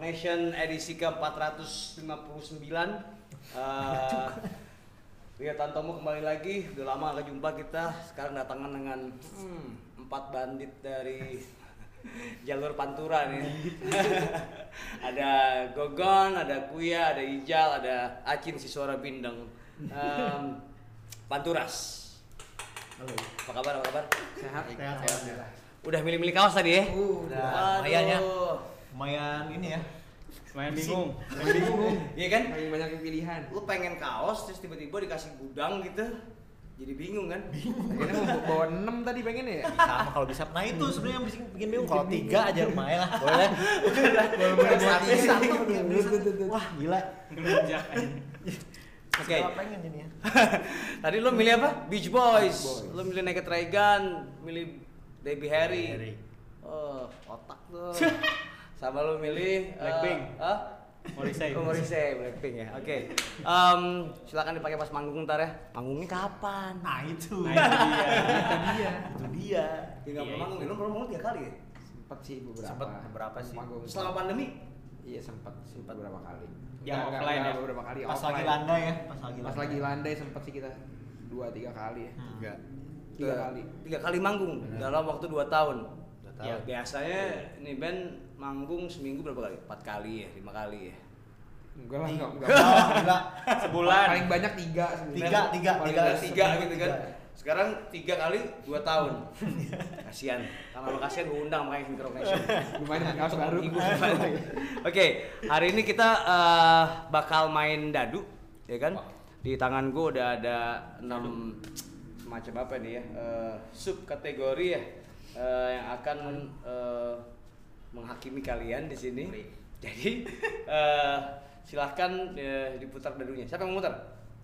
Nation edisi ke-459 uh, Ria Tantomo kembali lagi, udah lama gak jumpa kita Sekarang datangan dengan hmm, empat bandit dari jalur Pantura nih Ada Gogon, ada Kuya, ada Ijal, ada Acin si suara bindeng um, Panturas Halo. Apa kabar, apa kabar? Sehat, sehat, alhamdulillah. Udah milih-milih kaos tadi ya? Uh, udah. Aduh. Lumayan ya. Lumayan ini ya. Main bingung. Main bingung. Iya kan? Main banyak pilihan. Lu pengen kaos terus tiba-tiba dikasih gudang gitu. Jadi bingung kan? Akhirnya mau bawa 6 tadi pengen ya? Sama kalau bisa. Nah itu sebenarnya yang bikin, bikin bingung. Kalau tiga aja lumayan lah. Boleh. Boleh buat Satu, satu. Wah gila. Oke. Segala pengen ini ya. Tadi lu milih apa? Beach Boys. Beach Boys. Lu milih Naked Raygun, milih Debbie Harry. Harry. Oh, otak tuh. Sama lu milih eh, Blackpink. Hah? Morrissey. Oh, Morrissey, Blackpink ya. Oke. Em, silakan dipakai pas manggung ntar ya. Manggungnya kapan? Nah itu. Nah itu dia. Itu dia. Itu dia. Ya nggak Iya, pernah manggung, lu pernah manggung tiga kali ya? Sempet sih beberapa. Sempet beberapa sih. Panggung. Selama pandemi? Iya sempat sih beberapa kali. Yang nggak, offline ya? beberapa kali. Pas lagi landai ya. Pas lagi Pas lagi landai sempat sih kita dua tiga kali ya. Hmm. Tiga. Tiga kali. Tiga kali manggung dalam waktu dua tahun. Udah Ya, tahu. biasanya ini band manggung seminggu berapa kali? Empat kali ya, lima kali ya. Enggak lah, enggak. enggak. Gila. Sebulan. Paling banyak tiga sebenarnya. Tiga, tiga, Paling tiga. tiga gitu kan. tiga. Sekarang tiga kali dua tahun. Kasihan. Karena lo kasihan gue undang makanya Hintro Nation. Lumayan kaos baru. Ibu. Oke, hari ini kita eh, bakal main dadu, ya kan? Di tangan gue udah ada enam semacam apa nih ya? sub kategori ya eh, yang akan eh, menghakimi kalian di sini. Jadi eh, silahkan eh, diputar dadunya. Siapa yang mau muter?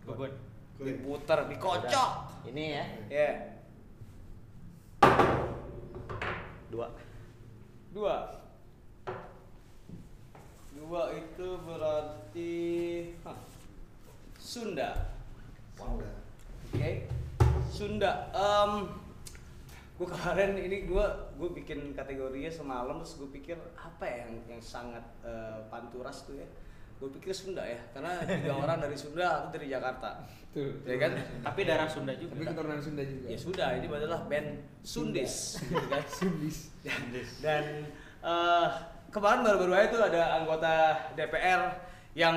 Gugun. Diputar, dikocok. Ini ya. Ya, Dua. dua. Dua itu berarti hah, Sunda. Oke. Sunda. Em gue kemarin ini gue gue bikin kategorinya semalam terus gue pikir apa ya yang yang sangat eh, panturas tuh ya. Gue pikir Sunda ya karena tiga orang dari Sunda atau dari Jakarta. Tuh. Ya kan? Tapi darah Sunda juga. Tapi keturunan Sunda juga. Ya sudah, ini adalah band Sundis. gitu kan? Sundis. Dan eh, kemarin baru-baru aja tuh ada anggota DPR yang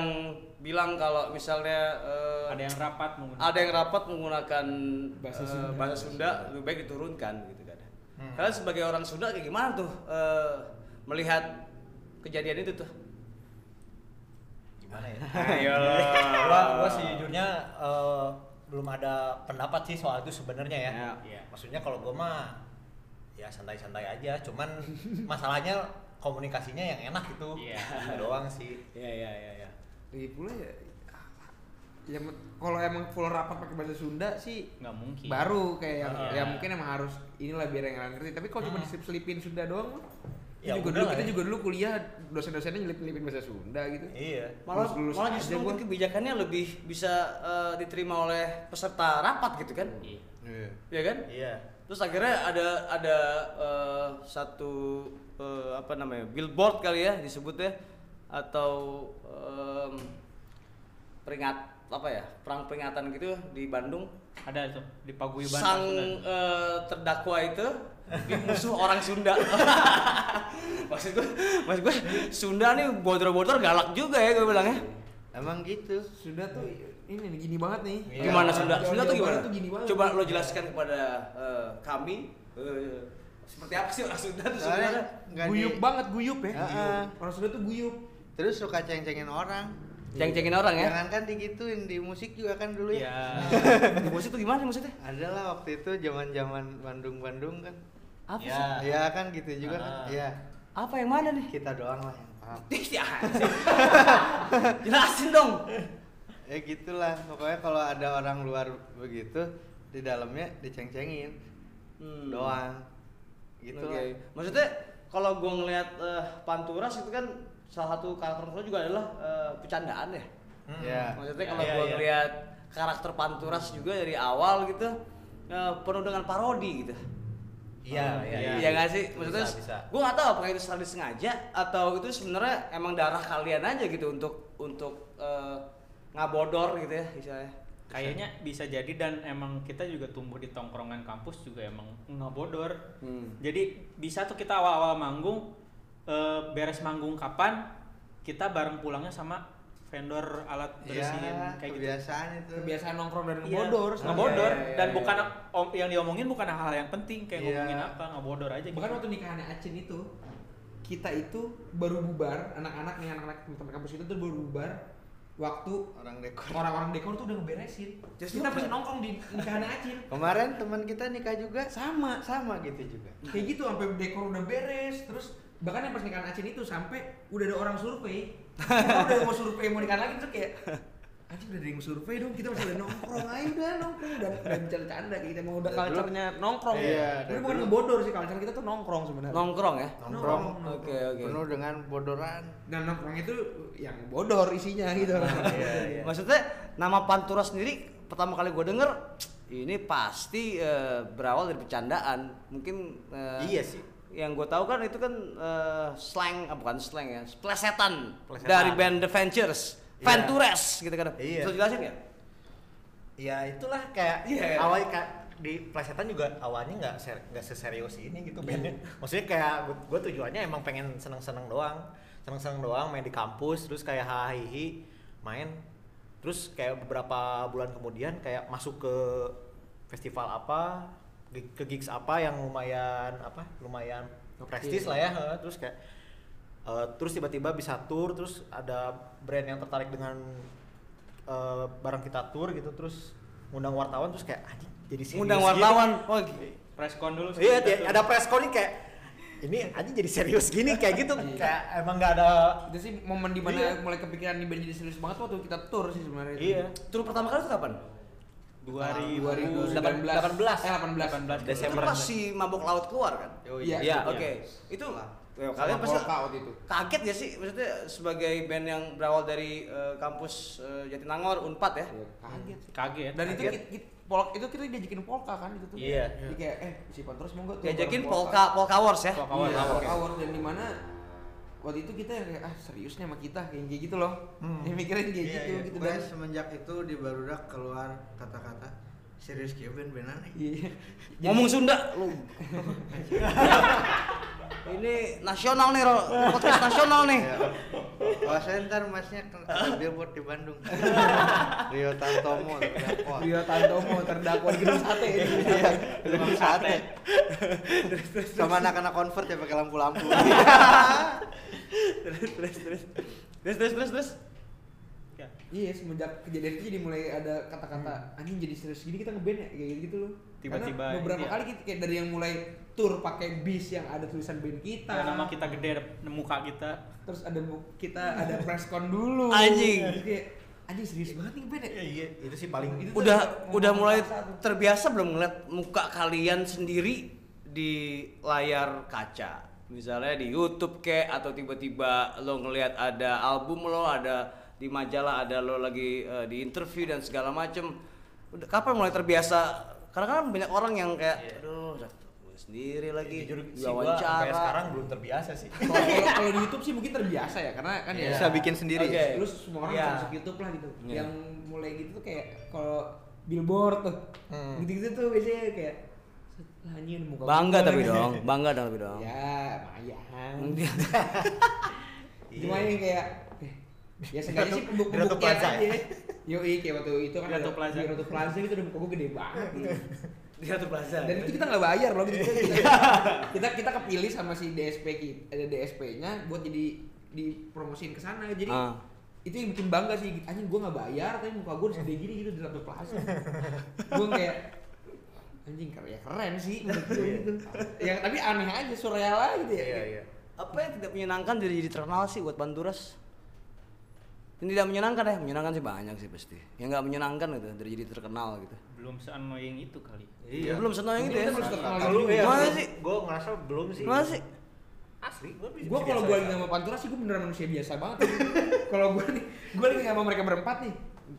bilang kalau misalnya eh, Ada yang rapat menggunakan. ada yang rapat menggunakan Bahasa eh, Sunda. bahasa Sunda lebih baik diturunkan gitu kan. Hmm. Kalian sebagai orang Sunda kayak gimana tuh eh, melihat kejadian itu tuh? Gimana ya? Ayo. gua, gua sejujurnya eh, belum ada pendapat sih soal itu sebenarnya ya. Ya. Iya. Maksudnya kalau gua mah ya santai-santai aja, cuman masalahnya komunikasinya yang enak gitu. Iya. Itu doang sih. Ya ya ya ya. Lagi pula ya ya kalau emang full rapat pakai bahasa Sunda sih Nggak mungkin. baru kayak yang Iya. ya mungkin emang harus inilah biar yang lain ngerti tapi kalau cuma Hmm. diselip-selipin Sunda doang Ya juga dulu kita ya. juga dulu kuliah dosen-dosennya nyelip-nyelipin bahasa Sunda gitu Iya. malah Lulus-lulus malah aja justru gua. mungkin kebijakannya lebih bisa eh, diterima oleh peserta rapat gitu kan Iya. ya kan Iya. terus akhirnya ada ada eh, satu eh, apa namanya billboard kali ya disebutnya atau em, peringat apa ya perang peringatan gitu di Bandung Ada tuh di Paguyuban. sang Sunda. eh, terdakwa itu di musuh orang Sunda maksud gue maksud gue Sunda nih bodor-bodor galak juga ya gue bilangnya Emang gitu. Sunda tuh ini nih, gini banget nih Iya. Gimana Sunda? Sunda tuh gimana? Tuh gini banget Coba lo jelaskan kepada eh, kami eh, seperti apa sih orang Sunda tuh sebenarnya? guyup di- banget guyup ya Heeh. orang Sunda tuh guyup Terus suka ceng-cengin orang. Ceng-cengin orang ya? Jangan kan digituin di musik juga kan dulu ya. Iya. Di musik tuh gimana maksudnya? Ada lah waktu itu zaman-zaman Bandung-Bandung kan. Apa Ya. sih? Iya kan gitu juga kan. Ah. Iya. Apa yang mana nih? Kita doang lah yang paham. Ya, Jelasin dong. Ya gitulah. Pokoknya kalau ada orang luar begitu di dalamnya diceng-cengin Hmm. doang. Gitu Oke. lah. Maksudnya kalau gua ngelihat eh, Panturas itu kan salah satu karakter utama juga adalah eh, bercandaan ya. Hmm. Iya. Maksudnya Ya, kalau iya, gua iya. ngelihat karakter Panturas juga dari awal gitu eh, penuh dengan parodi gitu. Iya, iya, Iya iya. nggak sih? Maksudnya, Bisa, bisa. gue nggak tahu apakah itu strategi sengaja atau itu sebenarnya emang darah kalian aja gitu untuk untuk eh, ngabodor gitu ya istilahnya. Kayaknya bisa jadi dan emang kita juga tumbuh di tongkrongan kampus juga emang nggak bodor. Hmm. Jadi bisa tuh kita awal-awal manggung eh, beres manggung kapan kita bareng pulangnya sama vendor alat Iya, bersihin kayak gitu. kebiasaan itu. kebiasaan nongkrong dan Iya, bodor ngebodor Iya, iya, dan iya, bukan iya. om- yang diomongin bukan hal yang penting kayak Iya. ngomongin apa ngebodor aja bahkan gitu. waktu nikahannya Acin itu kita itu baru bubar anak-anak nih anak-anak teman kampus itu tuh baru bubar waktu Orang dekor. orang-orang dekor tuh udah ngeberesin Just kita look masih nongkrong di nikahannya Acin Kemarin teman kita nikah juga sama sama gitu juga. kayak gitu sampai dekor udah beres terus bahkan yang pas nikahan Acin itu sampai udah ada orang survei kita udah mau survei mau nikahan lagi terus kayak Acin udah ada yang survei dong kita masih ada nongkrong ayo udah nongkrong dan dan bercanda kayak kita mau udah culture-nya nongkrong Iya, tapi bukan ngebodor sih culture kita tuh nongkrong sebenarnya Nongkrong ya. Nongkrong. Oke oke. Penuh dengan bodoran. dan nongkrong itu yang bodor isinya gitu Iya, iya. Maksudnya nama Pantura sendiri pertama kali gue denger ini pasti eh, berawal dari bercandaan. Mungkin eh, Iya sih. Yang gue tahu kan itu kan eh, slang, ah, bukan slang ya, plesetan, Plesetan. dari band The Ventures, Iya. Ventures gitu kan. Iya. Bisa jelasin ya? Ya itulah kayak Iya. awal kayak di plesetan juga awalnya nggak ser- nggak seserius ini gitu bandnya. Maksudnya kayak gue tujuannya emang pengen seneng-seneng doang, seneng-seneng doang main di kampus, terus kayak hahihi main, terus kayak beberapa bulan kemudian kayak masuk ke festival apa, ke gigs apa yang lumayan apa, lumayan prestis lah ya, terus kayak eh, terus tiba-tiba bisa tour, terus ada brand yang tertarik dengan eh, barang kita tour gitu terus ngundang wartawan terus kayak anjing jadi serius Ngundang gitu. wartawan. Oh, g- Preskon dulu iya tuh. ada press con nih kayak ini anjing jadi serius gini kayak gitu kayak emang nggak ada itu sih momen di mana Iya. mulai kepikiran band jadi serius banget waktu kita tour sih sebenarnya iya tur pertama kali itu kapan? 2018 18. eh 18 18 Itu Desember. pas si mabok laut keluar kan? Iya. Iya, Iya. oke. Itu Sama kalian pasti itu kaget ya sih maksudnya sebagai band yang berawal dari eh, kampus eh, Jatinangor Unpad ya. Iya, kaget sih kaget dan itu Kaget. kita, kita, polka itu kita diajakin polka kan itu tuh Iya. jadi kayak eh si Pantros mau nggak tuh Diajakin Polka Polka Wars ya. Polka Iya, Wars, polka wars dan di mana waktu itu kita yang kayak ah seriusnya sama kita kayak gitu loh Hmm. yang mikirin kayak Iya, gitu iya. gitu Pokoknya dan semenjak itu di Barudak keluar kata-kata serius kayak band-bandan nih. iya Ngomong Sunda lu. Ini nasional nih, Ro. podcast nasional nih. Ya. Oh, saya ntar masnya ke ke billboard di Bandung. Rio Tantomo terdakwa. Rio Tantomo terdakwa di gedung sate Iya, gedung sate. Sama anak-anak convert ya pakai lampu-lampu. terus terus terus. Terus terus terus terus. Ya. Iya semenjak kejadian itu jadi mulai ada kata-kata anjing jadi serius gini kita ngeband ya kayak gitu loh. Tiba-tiba, Karena beberapa iya. kali kita kayak dari yang mulai tour pakai bis yang ada tulisan band kita. Ya, nama kita gede muka kita Terus ada kita ada press con dulu. Anjing. Kayak anjing serius banget nih band ya. Iya, iya, itu sih paling Itu Udah tuh udah mulai terbiasa belum ngeliat muka kalian sendiri di layar kaca. Misalnya di YouTube kek atau tiba-tiba lo ngelihat ada album lo, ada di majalah ada lo lagi eh, di interview dan segala macem. Udah kapan mulai terbiasa? Karena kan banyak orang yang kayak Iya. aduh sendiri lagi jujur sih gua sampai sekarang belum terbiasa sih Kalau di YouTube sih mungkin terbiasa ya karena kan ya Iya. Bisa bikin sendiri. Oke. lu semua orang bisa masuk YouTube lah gitu. Iya. Yang mulai gitu tuh kayak kalau billboard tuh. Hmm. Gitu-gitu tuh biasanya kayak "Lah, anjing muka Bangga tapi nih." dong, bangga dong tapi dong. Ya, lumayan. Iya. Cuma yang kayak eh, ya sengaja sih Plaza aja. ya? Yoi kayak waktu itu kan Ratu ada- Plaza. di Ratu Plaza gitu udah muka gue gede banget gitu. Di satu plaza. Dan itu kita nggak bayar loh gitu. Kita, kita kita kepilih sama si DSP kita, ada DSP-nya buat jadi dipromosiin ke sana. Jadi Ah. itu yang bikin bangga sih anjing gue nggak bayar tapi muka gue segede gini gitu di Ratu Plaza. gue kayak anjing karya keren sih menurut gue gitu. Yang tapi aneh aja surreal aja gitu ya. iya iya Apa yang tidak menyenangkan dari jadi terkenal sih buat Panturas? Yang tidak menyenangkan ya, menyenangkan sih banyak sih pasti. Yang nggak menyenangkan gitu dari jadi terkenal gitu. belum se-annoying itu kali Ya, belum senang yang itu ya. Belum Lu juga. ya, belum- sih? gua ngerasa belum sih. Sih? Asli, gua bisa Gue kalau gue lagi sama Pantura sih gue beneran manusia biasa banget. kalau gue nih, gue lagi sama mereka berempat nih,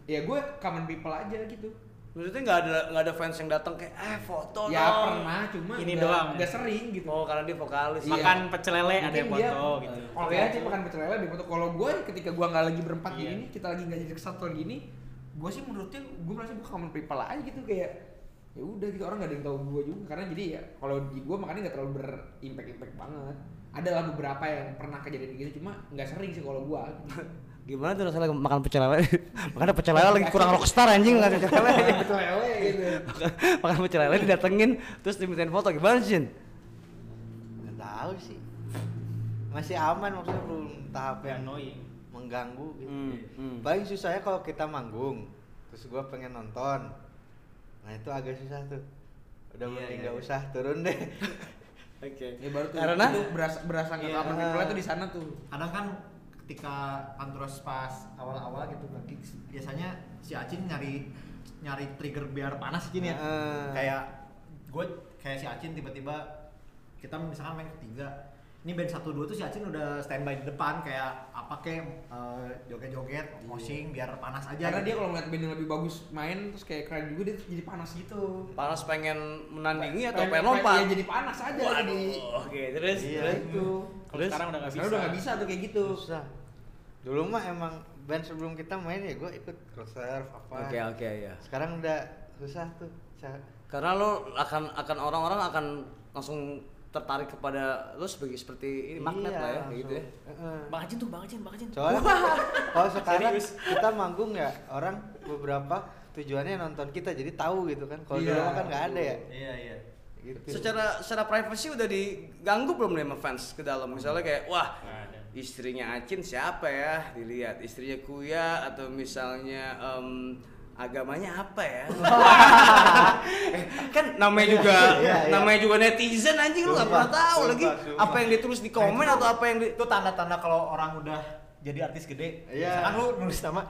ya gue common people aja gitu. Maksudnya nggak ada nggak ada fans yang datang kayak eh foto ya dong." pernah cuma Ini nggak- doang. nggak sering gitu Oh karena dia vokalis. Iya. Makan pecel lele ada yang dia- foto gitu. kalau ya sih makan pecel lele di foto kalau gue ketika gue nggak lagi berempat Iya. gini nih kita lagi nggak jadi kesatuan gini gue sih menurutnya gue merasa gue common people aja gitu kayak ya udah gitu orang nggak ada yang tahu gue juga karena jadi ya kalau di gue makanya nggak terlalu berimpact impact banget adalah beberapa yang pernah kejadian gitu cuma nggak sering sih kalau gue Gimana tuh rasanya makan pecel lele? Makanya pecel lele lagi kurang rockstar anjing makan pecel lele. pecel lele gitu makan pecel lele didatengin terus dimintain foto gimana sih? Nggak tahu sih. Masih aman maksudnya belum tahap yang annoying. mengganggu gitu. Hmm, hmm. Paling susahnya kalau kita manggung, terus gua pengen nonton. Nah itu agak susah tuh. Udah Iya, mending iya, nggak iya. usah turun deh. Oke. ya baru tuh Karena itu berasa berasa nggak common people itu di sana tuh kadang kan ketika antros pas awal-awal gitu nanti biasanya si Acin nyari nyari trigger biar panas gini ya Heeh. kayak gue kayak si Acin tiba-tiba kita misalkan main ketiga ini band satu dua tuh si Acin udah standby di depan kayak apa kek eh, joget-joget moshing biar panas aja karena dia gitu. kalau ngeliat band yang lebih bagus main terus kayak keren juga dia tuh jadi panas gitu Panas pengen menandingi atau Pengen- pengen lompat? ya jadi panas aja Waduh, Oke, terus Iya. terus. itu Kalau Terus? sekarang udah nggak bisa. sekarang udah nggak bisa tuh kayak gitu Susah. Dulu mah emang band sebelum kita main ya gue ikut reserve apa. Oke, oke ya. Sekarang udah susah tuh. Karena lo akan akan orang-orang akan langsung tertarik kepada lo sebagai seperti ini magnet Iya, lah ya kayak gitu ya. langsung. Heeh. Bang Ajin tuh, Bang Ajin, Bang Ajin. Soalnya kalau sekarang Serius. kita manggung ya orang beberapa tujuannya nonton kita jadi tahu gitu kan. Kalau Iya, dulu kan nggak ada ya. iya iya Gitu. Secara secara privacy udah diganggu belum nih sama fans ke dalam? Misalnya kayak wah. Istrinya Acin siapa ya dilihat istrinya Kuya atau misalnya em, agamanya apa ya Eh, kan namanya juga Iya, iya. namanya juga netizen anjing lu nggak Sumpah, pernah tahu sumpah, lagi sumpah. apa yang ditulis di komen atau apa yang di itu tanda-tanda kalau orang udah jadi artis gede Iya. misalkan lu nulis nama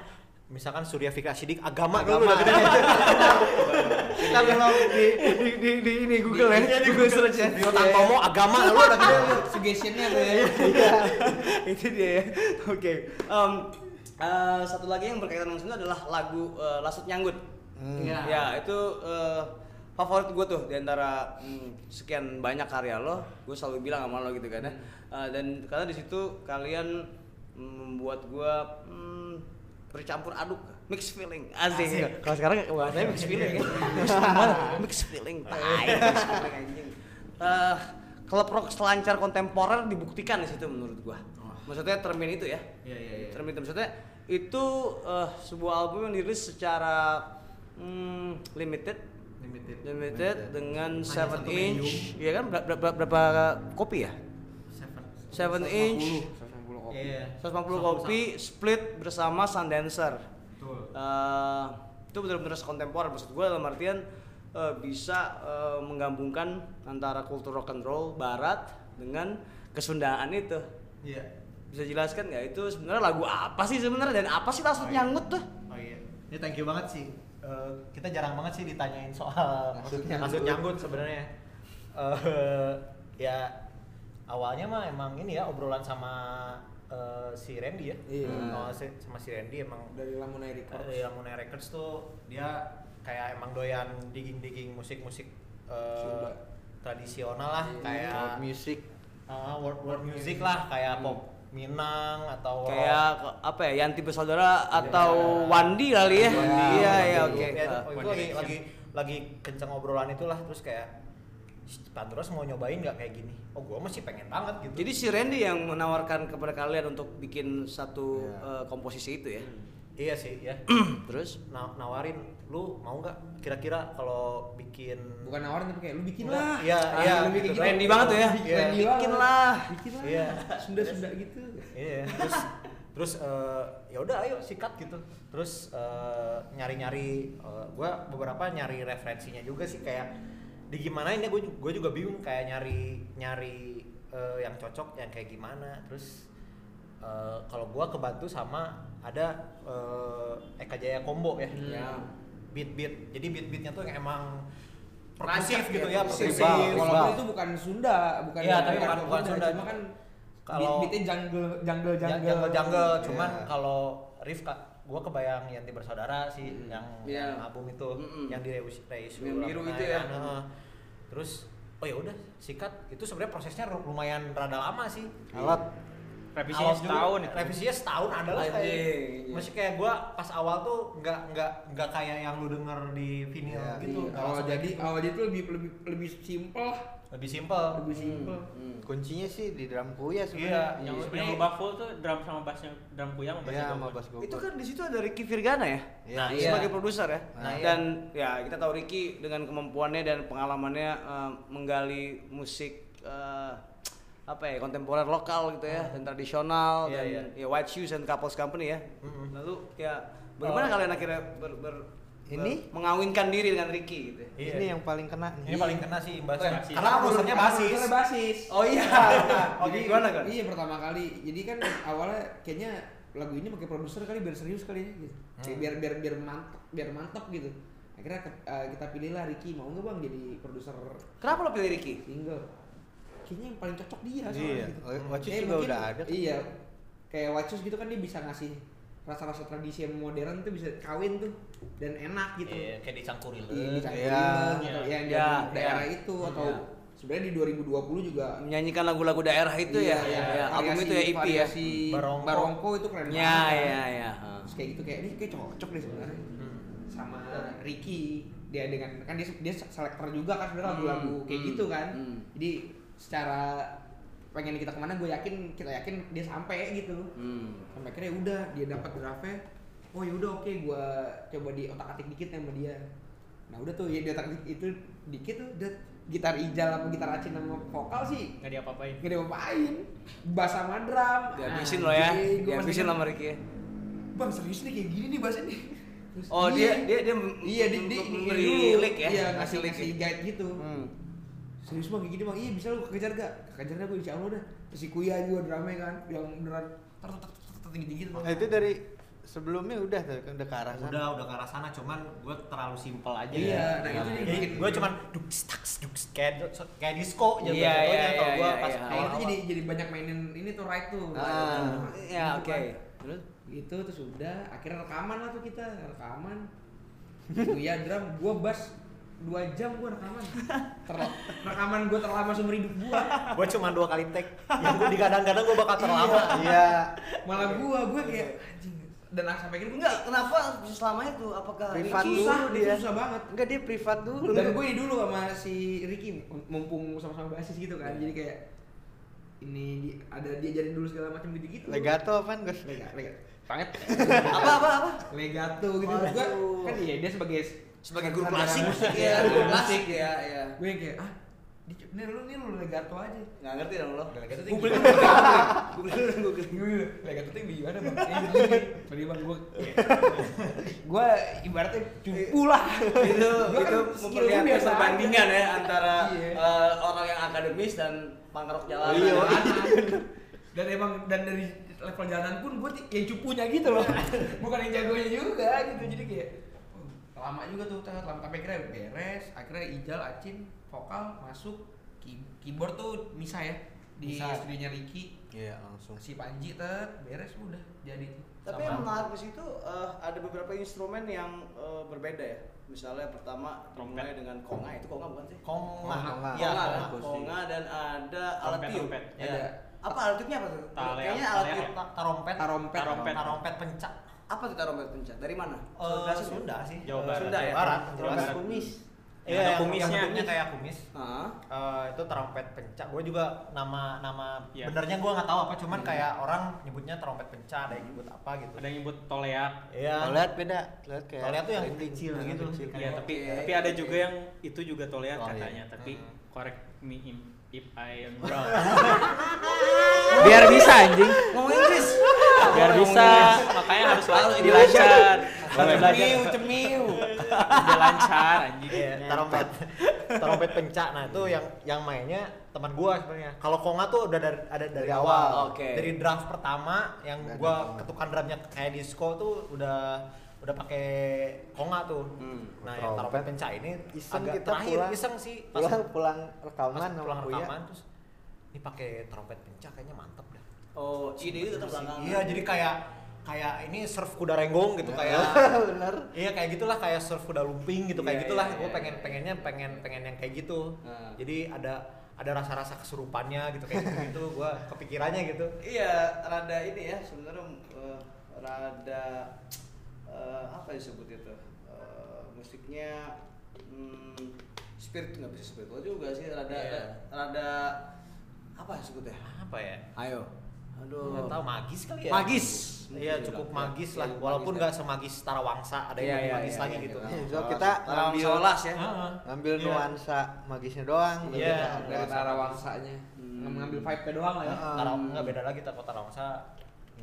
misalkan Surya Fikri Sidik agama, Agama. lu udah gede. Kita belum di, di, di, di ini Google ya, Google search ya. Rio Tantomo agama lu udah gede. Suggestionnya tuh ya. Iya. itu dia ya. Oke. Em, eh, satu lagi yang berkaitan dengan sini adalah lagu eh, Lasut Nyanggut. Hmm. Iya. ya itu eh, favorit gue tuh di antara hmm, sekian banyak karya lo gue selalu bilang sama lo gitu kan ya. Eh, dan karena di situ kalian mm, membuat gue hmm, bercampur aduk mix feeling. Asik, Asik. kalau sekarang bahasanya mix feeling. Ya mix feeling tai. Mix feeling anjing. Eh, klub rock selancar kontemporer dibuktikan di situ menurut gua. Maksudnya termin itu ya? Iya, iya, iya. termin itu. Maksudnya itu eh, sebuah album yang dirilis secara hmm, limited. Limited. Limited dengan Hanya 7 satu inch. Ya kan? Berapa, berapa, berapa kopi ya? Seven. 7 inch. 150 kopi Iya. 150 kopi split bersama Sundancer Betul. Eh, itu benar-benar kontemporer maksud gue dalam artian eh, bisa eh, menggabungkan antara kultur rock and roll barat dengan kesundaan itu Iya. bisa jelaskan nggak itu sebenarnya lagu apa sih sebenarnya dan apa sih maksud Oh, iya. nyanggut tuh Oh iya. Ini thank you banget sih. Eh, kita jarang banget sih ditanyain soal Maksud maksud nyanggut. nyanggut sebenarnya. Eh, ya awalnya mah emang ini ya obrolan sama eh, si Randy ya. Iya. Oh, si- sama si Randy emang dari Lamunai Records dari Ramune Records tuh dia kayak emang doyan digging-digging musik-musik eh, Sunda. tradisional lah Iya. kayak World music. uh, world, world music lah kayak pop Minang atau kayak apa ya Yanti bersaudara atau Wandi kali ya iya Wandi. iya oke Ya, itu Wandi lagi lagi lagi kenceng obrolan itulah terus kayak "Shh, Pandros mau nyobain nggak kayak gini? Oh gua masih pengen banget gitu. Jadi si Randy yang menawarkan kepada kalian untuk bikin satu Iya. eh, komposisi itu ya? Iya sih ya terus? Na- nawarin lu mau nggak kira-kira kalau bikin bukan nawarin tapi kayak lu bikin lah. iya, Ah, iya, lebih kayak gitu. gitu. Randy banget tuh ya Iya. Randy bikin lah. Bikin lah. Iya. Sunda Sunda gitu. Iya, terus terus eh, ya udah ayo sikat gitu. Terus eh, nyari-nyari eh, gua beberapa nyari referensinya juga sih kayak di gimana ini gue gue juga bingung kayak nyari nyari eh, yang cocok yang kayak gimana. Terus eh, kalau gua kebantu sama ada eh, Eka Jaya Combo ya. Hmm. Ya. Beat-beat. Jadi beat-beatnya tuh yang emang Perkusif gitu ya, perkusif. Kalau itu bukan Sunda, bukan Iya, tapi bukan- bukan Sunda. Cuma kan Kalau- beat beatnya jungle jungle jungle. jungle jungle cuman kalau riff ka- gua kebayang Yanti bersaudara sih Mm. yang, Iya. yang album itu Mm-mm. yang di reissue Yang biru itu ya. heeh. terus oh ya udah sikat itu sebenarnya prosesnya lumayan rada lama sih Alat. Revisinya Awal juga, setahun itu. revisinya setahun adalah kayak iya. masih kayak gua pas awal tuh nggak nggak nggak kayak yang lu denger di vinyl Iya, gitu Iya, awal jadi gitu. awal jadi tuh lebih lebih lebih simpel lebih simpel lebih simpel Hmm. Kuncinya sih di drum kuya iya sebenarnya. yang sebenarnya- yang lubak full tuh drum sama bassnya drum kuyang sama Iya, bassnya sama gokul. bass. Itu kan di situ ada Ricky Virgana ya? Iya. Nah, iya. sebagai produser ya. Nah, iya. dan ya kita tahu Ricky dengan kemampuannya dan pengalamannya eh, menggali musik eh, apa ya kontemporer lokal gitu ya dan tradisional Iya, dan iya. ya White Shoes and Couples Company ya. Mm-mm. Lalu ya bagaimana Oh. kalian akhirnya ber, ber- Ini? ber- mengawinkan diri dengan Ricky gitu? ya? Iya. Ini yang paling kena ini paling kena sih Basis. karena produsernya basis basis Oh iya. oh jadi gimana kan? iya pertama kali jadi kan awalnya kayaknya lagu ini pakai produser kali biar serius kali ya gitu Kayak Hmm. biar biar biar mantap biar mantap gitu akhirnya eh, kita pilihlah Ricky mau nggak bang jadi produser Kenapa lo pilih Ricky? single kayaknya yang paling cocok dia soalnya Iya. gitu. Watch Kayak juga mungkin- udah ada. iya kayak Watchus gitu kan dia bisa ngasih rasa-rasa tradisi yang modern tuh bisa kawin tuh dan enak gitu Iya, kayak dicangkurin Iya, dicampurin Iya. atau Iya. yang Iya, dari daerah iya. itu atau Iya. sebenarnya di 2020 juga Menyanyikan lagu-lagu daerah itu ya. Iya, ya. Album itu ya EP ya. variasi Barongko. Barongko itu keren Ya, banget. kan. ya, ya. Terus kayak gitu kayak ini kayak cocok deh sebenarnya. Hmm. Sama Ricky dia dengan kan dia dia selektor juga kan sebenarnya Hmm, lagu-lagu kayak hmm, gitu kan. hmm. Jadi secara pengen kita ke mana gue yakin kita yakin dia sampai gitu. Hmm. Sampai akhirnya udah dia dapat draftnya. Oh ya udah oke gue coba di otak atik dikit sama dia. Nah udah tuh ya di otak atik itu dikit tuh udah gitar ijal sama gitar acin sama vokal sih nggak diapa-apain Gak diapain Bass sama drum Dihabisin lo ya. Dihabisin sama Ricky ya. Bang serius nih kayak gini nih bassnya nih Terus, Oh dia dia dia Iya dia, dia, memberi dulu, lick ya. Iya ngasih lick ngasih ya. guide gitu Hmm. Serius bang kayak gini bang, iya bisa lu kejar gak? Kejarnya gue insya Allah dah si Kuya juga drama kan Yang beneran tar tar tar tar tar tinggi-tinggi tuh Nah, itu dari sebelumnya udah tuh udah ke arah sana. udah udah ke arah sana cuman gue terlalu simpel aja Iya, nah Ya. itu yang Jadi bikin- gue cuman duk tak duk kayak kayak disco Iya, aja iya, kalau iya, gue iya, pas iya. Nah itu jadi jadi banyak mainin ini tuh right tuh Ah, Gitu ya kan. oke. Terus Gitu terus udah Akhirnya rekaman lah tuh kita Rekaman Kuya drum, gue bass dua jam gue rekaman. Ter- rekaman gue terlama seumur hidup gue gue cuma dua kali take yang gue digadang-gadang gue bakal terlama. Iya. malah gue gue kayak anjing. Dan sampai akhirnya gue enggak kenapa selama itu? Apakah Privat Ricky- dulu susah dia. dia. susah banget. Enggak dia privat dulu. dan gue ini dulu sama si Ricky mumpung sama-sama basis gitu kan. Jadi kayak ini di- ada dia jadi dulu segala macam gitu gitu Legato apaan, Gus? lega lega. Banget apa apa apa? Legato gitu. Gue kan iya dia sebagai sebagai guru klasik. ya guru klasik ya ya gue yang kayak ah di, nih lu nih lu legato aja. Nggak ngerti dong lo. Legato tinggi Google dulu Gue legato tuh yang gimana bang? Sorry bang, gue Gue ibaratnya cupu lah. Itu kan itu memperlihatkan gue perbandingan ya antara Iya. eh, orang yang akademis dan pangkrok jalanan. Iya. dan emang dan dari level jalanan pun gue yang cupunya gitu loh. Bukan yang jagonya juga gitu. Jadi kayak lama juga tuh tet, lama sampai akhirnya beres akhirnya Ijal Acin vokal masuk Key- keyboard tuh Misa ya di Misa. studionya Ricky Iya, langsung. si Panji tet beres udah jadi tuh Tapi Sama. yang menarik di situ eh, ada beberapa instrumen yang eh, berbeda ya. Misalnya pertama Trompet. dimulai dengan konga itu konga bukan sih? konga Konga. iya konga, kan? konga. Akustik. konga dan ada alat tiup. ada Apa alat tiupnya apa tuh? Kayaknya alat talea. tiup. Ta- tarompet tarompet Tarompet. tarompet pencak Apa tuh tarompet pencak? Dari mana? Eh, Sunda sih Jawa Barat. Sunda ya? Barat Jawa jelas Barat. kumis. iya Ada yang kumisnya. yang bentuknya kayak kumis Ah. Eh, itu trompet pencak gue juga nama nama Iya. benernya gue nggak tahu apa cuman kayak orang nyebutnya trompet pencak ada yang nyebut apa gitu ada yang nyebut toleak iya lihat beda, lihat kayak lihat tuh yang kecil gitu. kecil. Iya, tapi tapi ada juga yang itu juga toleak Oh, iya. katanya, tapi Hmm. correct me if, I am wrong. Biar bisa anjing. Ngomong Inggris. Biar bisa, makanya harus la- dilancar. Harus belajar. cemiu cemiu Biar lancar anjing. Iya, tarompet tarompet pencak nah itu yang yang mainnya teman gua sebenarnya kalau konga tuh udah dari ada dari Dari awal awal, oke. dari draft pertama yang gua konga. ketukan drumnya kayak disco tuh udah udah pakai konga tuh Hmm. nah yang Trompet. tarompet pencak ini Iseng agak kita terakhir pulang. iseng sih Pulang pulang pas rekaman sama pulang Buya. rekaman terus ini pakai trompet pencak kayaknya mantep dah Oh, ide itu tetap belakangan. iya jadi kayak kayak ini surf kuda renggong gitu kayak bener iya kayak gitulah kayak surf kuda lumping gitu kayak Iya, gitulah iya, gue iya, pengen iya. pengennya pengen pengen yang kayak gitu Nah. jadi ada ada rasa-rasa kesurupannya gitu kayak gitu gitu gue kepikirannya gitu Iya, rada ini ya sebenarnya eh, rada eh, apa disebut itu? Eh, musiknya hmm, spirit nggak bisa spiritual juga sih, rada Iya. rada apa disebutnya? apa ya? Ayo, aduh, nggak tahu magis kali ya? Magis. iya cukup juga. magis Ya, lah ya, walaupun magis nggak semagis Tarawangsa ada yang lebih iya, magis lagi gitu. so kita ngambil- Solas ya. Ngambil nuansa magisnya doang Iya. Tarawangsanya. Hmm. ngambil vibe-nya doang lah ya. Nggak beda lagi tak Tarawangsa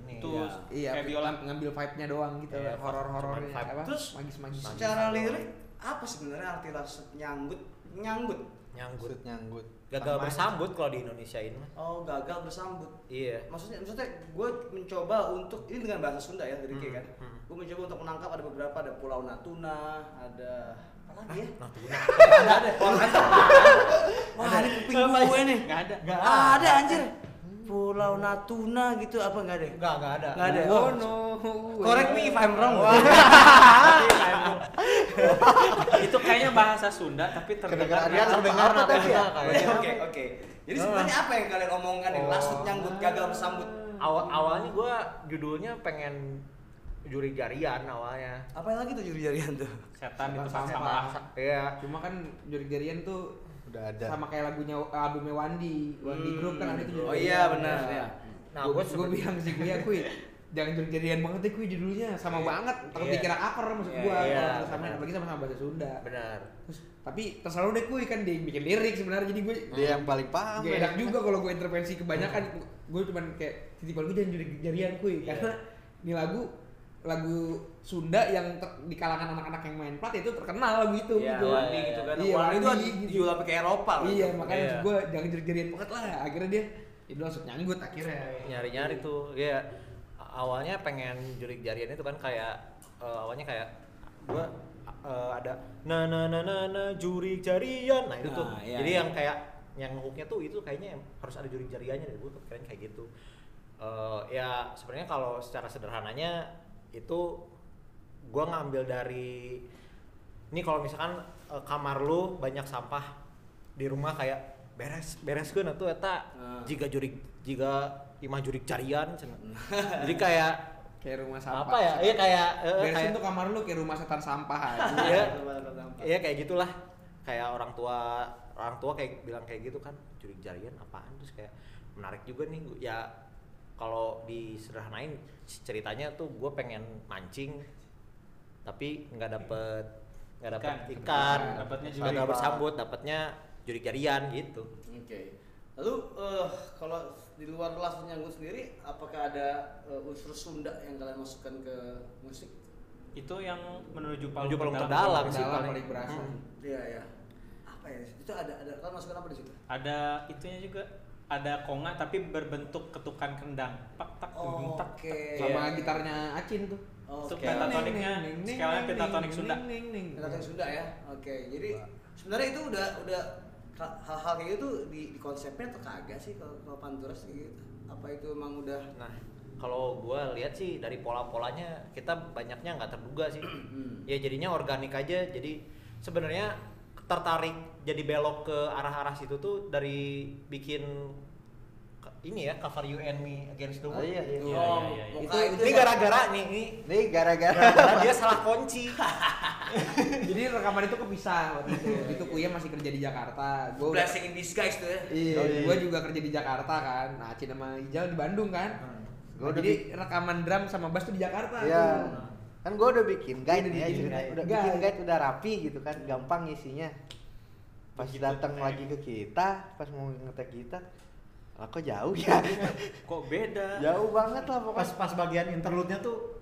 ini Itu ya. iya kayak biola ngambil vibe-nya doang gitu Iya, horor-horornya cuman vibe. apa? Terus, magis-magis Secara lirik apa sebenarnya arti rasa nyanggut? Nyanggut. nyanggut Maksud nyanggut. Gagal Sama- bersambut kalau di Indonesia ini. Mah Oh, gagal bersambut. iya. Maksudnya maksudnya gue mencoba untuk ini dengan bahasa Sunda ya liriknya Hmm, kan. hmm. gue mencoba untuk menangkap ada beberapa ada Pulau Natuna ada apa lagi ya? Natuna. Ada. Ada wah ini kuping gue nih nggak ada. Nggak ada anjir Pulau Natuna gitu apa nggak ada? Nggak nggak ada. Nggak ada. oh no. Correct me if I'm wrong. Itu kayaknya bahasa Sunda tapi terdengar dia terdengar Natuna tapi ya? Kayaknya. oke oke. Jadi sebenarnya apa yang kalian omongkan nih? Lasut nyanggut gagal bersambut. Awal awalnya gua judulnya pengen juri jarian awalnya. Apa yang lagi tuh? Juri-jarian tuh setan itu sampah iya. Cuma kan Jorik-jarian tuh udah ada. Sama kayak lagunya albumnya Wandi. Wandi Hmm. Group kan ada tuh Oh iya, benar, ya. nah gue gua gue bilang sih gue ya kui jangan jorik-jarian banget deh kui judulnya. Sama Iya. banget. Takut Iya. dikira upper maksud Iya, gue iya, kalau sama apalagi sama sama bahasa Sunda. Benar. Terus, tapi terserah deh kui kan dia bikin lirik sebenarnya. Jadi gue dia yang paling paham Gak ya. enak juga kalau gue intervensi kebanyakan. Gue cuman kayak titipan gue jangan jorik jarian kuy. Iya. karena ini lagu lagu Sunda yang ter- di kalangan anak-anak yang main plat itu terkenal lagu itu Iya, gitu. Wandi gitu kan. Iya, Wandi itu Wandi di- gitu. ke Eropa loh. Iya, makanya Iya. gue jangan jorik-jarian banget lah. Akhirnya dia itu langsung nyanggut akhirnya. nyari nyari tuh ya awalnya pengen juri jarian itu kan kayak eh, awalnya kayak gua eh, ada na na na na na juri jarian nah itu tuh Nah, iya, jadi iya. yang kayak yang hooknya tuh itu kayaknya harus ada juri jariannya deh gue kepikiran kayak gitu Eh, ya sebenarnya kalau secara sederhananya itu gua ngambil dari ini kalau misalkan eh, kamar lu banyak sampah di rumah kayak beres beres gue tuh eta Ah. jika jurik jika imah jurik carian cenah. jadi kayak Kayak rumah sampah. apa ya iya kayak eh, Beresin kayak tuh kamar lu kayak rumah setan sampah aja. iya iya kayak gitulah kayak orang tua orang tua kayak bilang kayak gitu kan jurik jarian apaan terus kayak menarik juga nih ya kalau disederhanain ceritanya tuh gue pengen mancing tapi nggak dapet nggak dapet Ikan. ikan, Dapatnya gagal juri. bersambut dapatnya jurik jarian gitu Oke. Lalu eh, kalau di luar kelas nyanggut sendiri, apakah ada eh, unsur Sunda yang kalian masukkan ke musik? itu yang menuju Menuju palung palung terdalam. terdalam sih Dalam paling. berasa. Hmm. Iya ya. Apa ya? Itu ada ada kalian masukkan apa di situ? ada itunya juga ada konga tapi berbentuk ketukan kendang tak tak dung, tak Oke. Sama Iya. gitarnya Acin tuh. Itu Oke. pentatoniknya, skala pentatonik Sunda. Pendatang Sunda ya. Oke. Jadi sebenarnya itu udah udah hal-hal kayak gitu di, di konsepnya atau kagak sih kalau kalau Panturas gitu? Apa itu emang udah Nah, kalau gua lihat sih dari pola-polanya kita banyaknya nggak terduga sih. Hmm. Ya jadinya organik aja. Jadi sebenarnya tertarik jadi belok ke arah-arah situ tuh dari bikin ini ya cover You and Me Against the Oh, World. iya, iya. Iya, Oh, iya, iya. muka Itu- itu Ini gara-gara nih, ini Nih gara-gara dia salah kunci. Jadi rekaman itu kepisah waktu itu. itu Kuya masih kerja di Jakarta. Gue blessing in disguise tuh ya. Iya, Oh, iya. gue juga kerja di Jakarta kan. Nah, Acin sama Ijal di Bandung kan. Gua Nah, udah jadi rekaman drum sama bass tuh di Jakarta. Iya. tuh. Kan gua udah bikin guide Udah ya, bikin cerita- guide. udah Guide. bikin guide udah rapi gitu kan, gampang isinya. Pas datang lagi ke kita, pas mau ngetek kita, lah kok jauh ya? kok beda jauh banget lah Pas pokoknya. pas bagian interlude-nya tuh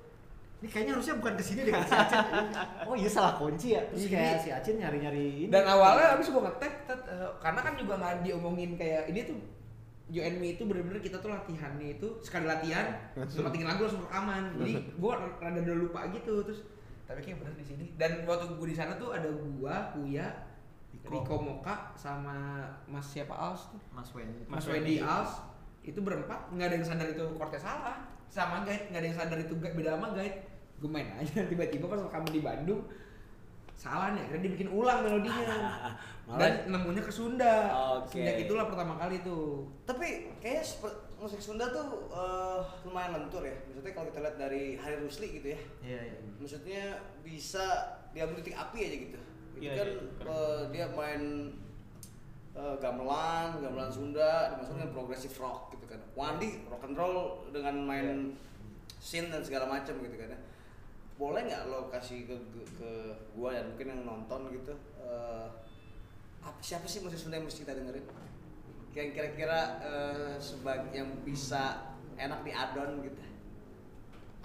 ini kayaknya harusnya bukan ke sini deh si Acin. Oh iya salah kunci ya. Terus Iya. kayak si Acin nyari-nyari ini. Dan awalnya abis gue ngetek, tet- eh, karena kan juga nggak diomongin kayak ini tuh You and Me itu bener-bener kita tuh latihannya itu sekali latihan cuma tinggal lagu langsung rekaman. Jadi gue rada udah lupa gitu terus tapi kayak bener di sini. Dan waktu gue di sana tuh ada gua, Kuya, Riko. Riko Moka sama Mas siapa Als tuh? Mas Wen. Mas, Mas Wendy Wendy. Als itu berempat nggak ada yang sadar itu Cortez salah. sama guide nggak ada yang sadar itu beda sama guide gue main aja tiba-tiba pas kamu di Bandung salah nih akhirnya dibikin ulang melodinya Malah- dan nemunya ke Sunda Oke. sejak itulah pertama kali tuh Tapi kayaknya musik Sunda tuh eh, lumayan lentur ya. Maksudnya kalau kita lihat dari Hari Rusli gitu ya. Iya, iya. Maksudnya bisa diambil titik api aja gitu. Itu Iya, kan iya, keren. eh, dia main eh, gamelan, gamelan Sunda dimasukin dengan progressive rock gitu kan. Wandi rock and roll dengan main synth dan segala macam gitu kan ya. Boleh nggak lo kasih ke, ke, ke gua dan mungkin yang nonton gitu eh, apa siapa sih musik Sunda yang mesti kita dengerin? Yang kira-kira eh, sebagai yang bisa enak di adon gitu.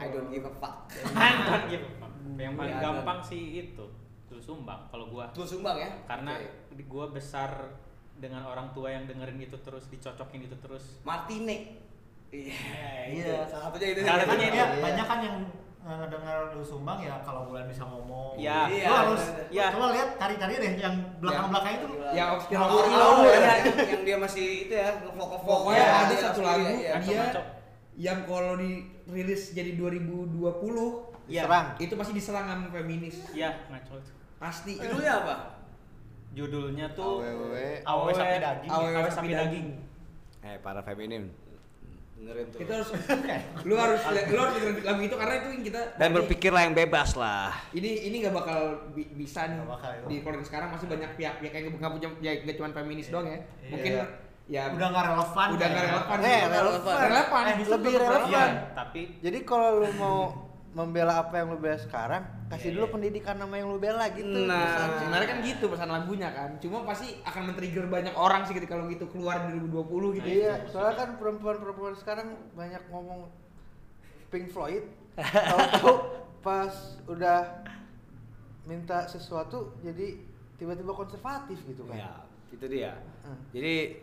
I don't give a fuck. Kan gitu. Yang paling Iya, gampang sih itu Dulu Sumbang kalau gua. Tuh sumbang ya? Karena di gua besar dengan orang tua yang dengerin itu terus dicocokin itu terus. Martine. Iya, Iya. itu. Salah satunya itu. Salah Kan satunya ya, Iya. banyak kan yang eh, ngedenger lu sumbang ya kalau bulan bisa ngomong. Iya. Iya, Lu harus iya, iya. coba lihat cari-cari deh yang belakang-belakang itu. yang obscure awal awal ya. ya, yang, dia masih itu ya, ngevok-ngevok. pokoknya ya, ada satu lagu iya, dia yang kalau dirilis jadi 2020 Iya. Serang. itu pasti diserang sama feminis Iya, ngaco itu. pasti Judulnya apa? Judulnya tuh AWW. Awe sapi daging. Awe Awe sapi daging. Eh, para feminim. Dengerin tuh. itu harus lu harus lu harus dengerin lagu itu karena itu yang kita Dan nanti- berpikirlah yang bebas lah. ini ini nggak bakal bi- bisa nih Nggak bakal, ya. di kalau sekarang masih banyak pihak-pihak yang nggak punya ya nggak cuma feminis doang ya Iya. mungkin ya Udah nggak relevan. udah nggak kayak. relevan Eh, relevan. relevan Eh, lebih relevan. Relevan. tapi Jadi kalau lu mau membela apa yang lu bela sekarang, kasih Iya, dulu iya. pendidikan nama yang lu bela gitu. Nah, pesannya. sebenarnya kan gitu pesan lagunya kan cuma pasti akan men-trigger banyak orang sih ketika kalau gitu keluar di 2020 gitu Iya, soalnya kan perempuan-perempuan sekarang banyak ngomong Pink Floyd. Tahu-tahu pas udah minta sesuatu jadi tiba-tiba konservatif gitu kan. Ya, itu dia. Hmm. Jadi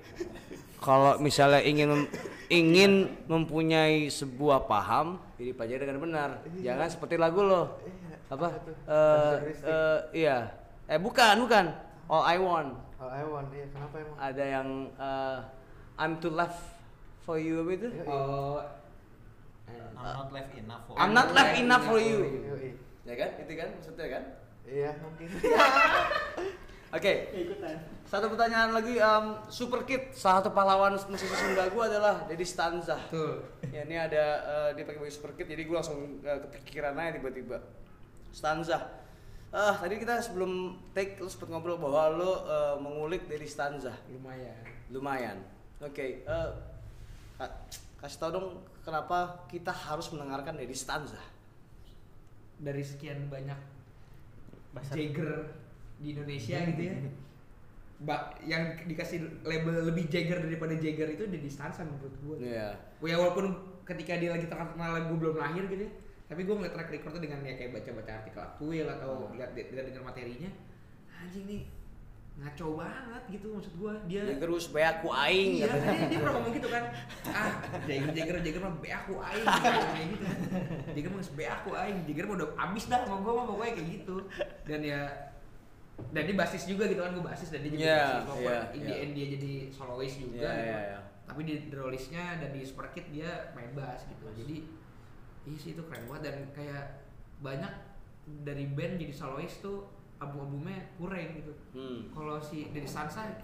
kalau misalnya ingin ingin mempunyai sebuah paham, pilih pelajari dengan benar. Iya. Jangan seperti lagu lo. Iya, Apa? Eh, Karakteristik. eh, iya. Eh bukan, bukan. All I want. Oh, I want, iya kenapa emang? Ada yang eh, I'm too left for you apa itu? Oh I'm not left enough for. I'm not left enough for you. Yoi. Ya kan? Itu kan maksudnya kan? Iya, mungkin. Oke. Satu pertanyaan lagi, em, Super Kid, salah satu pahlawan musisi Sunda gua adalah Dedi Stanza. betul Ya ini ada eh, dia pakai baju Super Kid, jadi gua langsung eh, kepikiran aja tiba-tiba. Stanza. Ah, tadi kita sebelum take lu sempat ngobrol bahwa lu eh, mengulik Dedi Stanza. lumayan Lumayan. Oke, eh, ka- kasih tau dong kenapa kita harus mendengarkan Dedi Stanza. dari sekian banyak Bahasa- Jagger di Indonesia gitu ya. ba yang dikasih label lebih Jagger daripada Jagger itu di distansa menurut gue Iya. ya walaupun ketika dia lagi terkenal gue belum lahir gitu ya tapi gue ngeliat track recordnya dengan ya kayak baca-baca artikel aktual atau lihat lihat dengan materinya anjing nih ngaco banget gitu maksud gue dia Yang terus beaku aing iya dia, dia pernah ngomong gitu kan. Ah Jagger Jagger Jagger mah be aku aing kayak gitu kan. Jagger mah be aku aing. Jagger mah udah abis dah sama gue mah pokoknya kayak gitu. Dan ya dan dia basis juga gitu kan gue basis dan dia juga Iya, basis walaupun iya, in the end dia jadi soloist juga Iya, gitu iya, iya. tapi di Drollisnya dan di Super Kid dia main bass gitu jadi iya sih itu keren banget dan kayak banyak dari band jadi soloist tuh album-albumnya kurang gitu Hmm. kalau si dari Sansa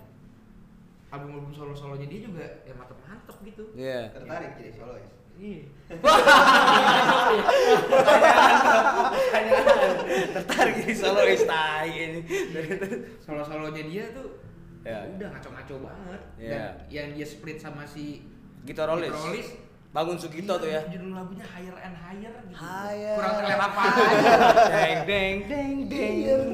album-album solo-solonya dia juga ya mantep-mantep gitu Iya. Tertarik jadi solois. Iya Tertarik jadi solois tai ini. solo-solonya dia tuh Ya. udah ngaco-ngaco banget Iya. dan yang dia split sama si Gitarolis. Gitarolis, Bangun Sugito tuh ya. judul lagunya Higher and Higher gitu Higher. kurang aja Deng deng deng deng.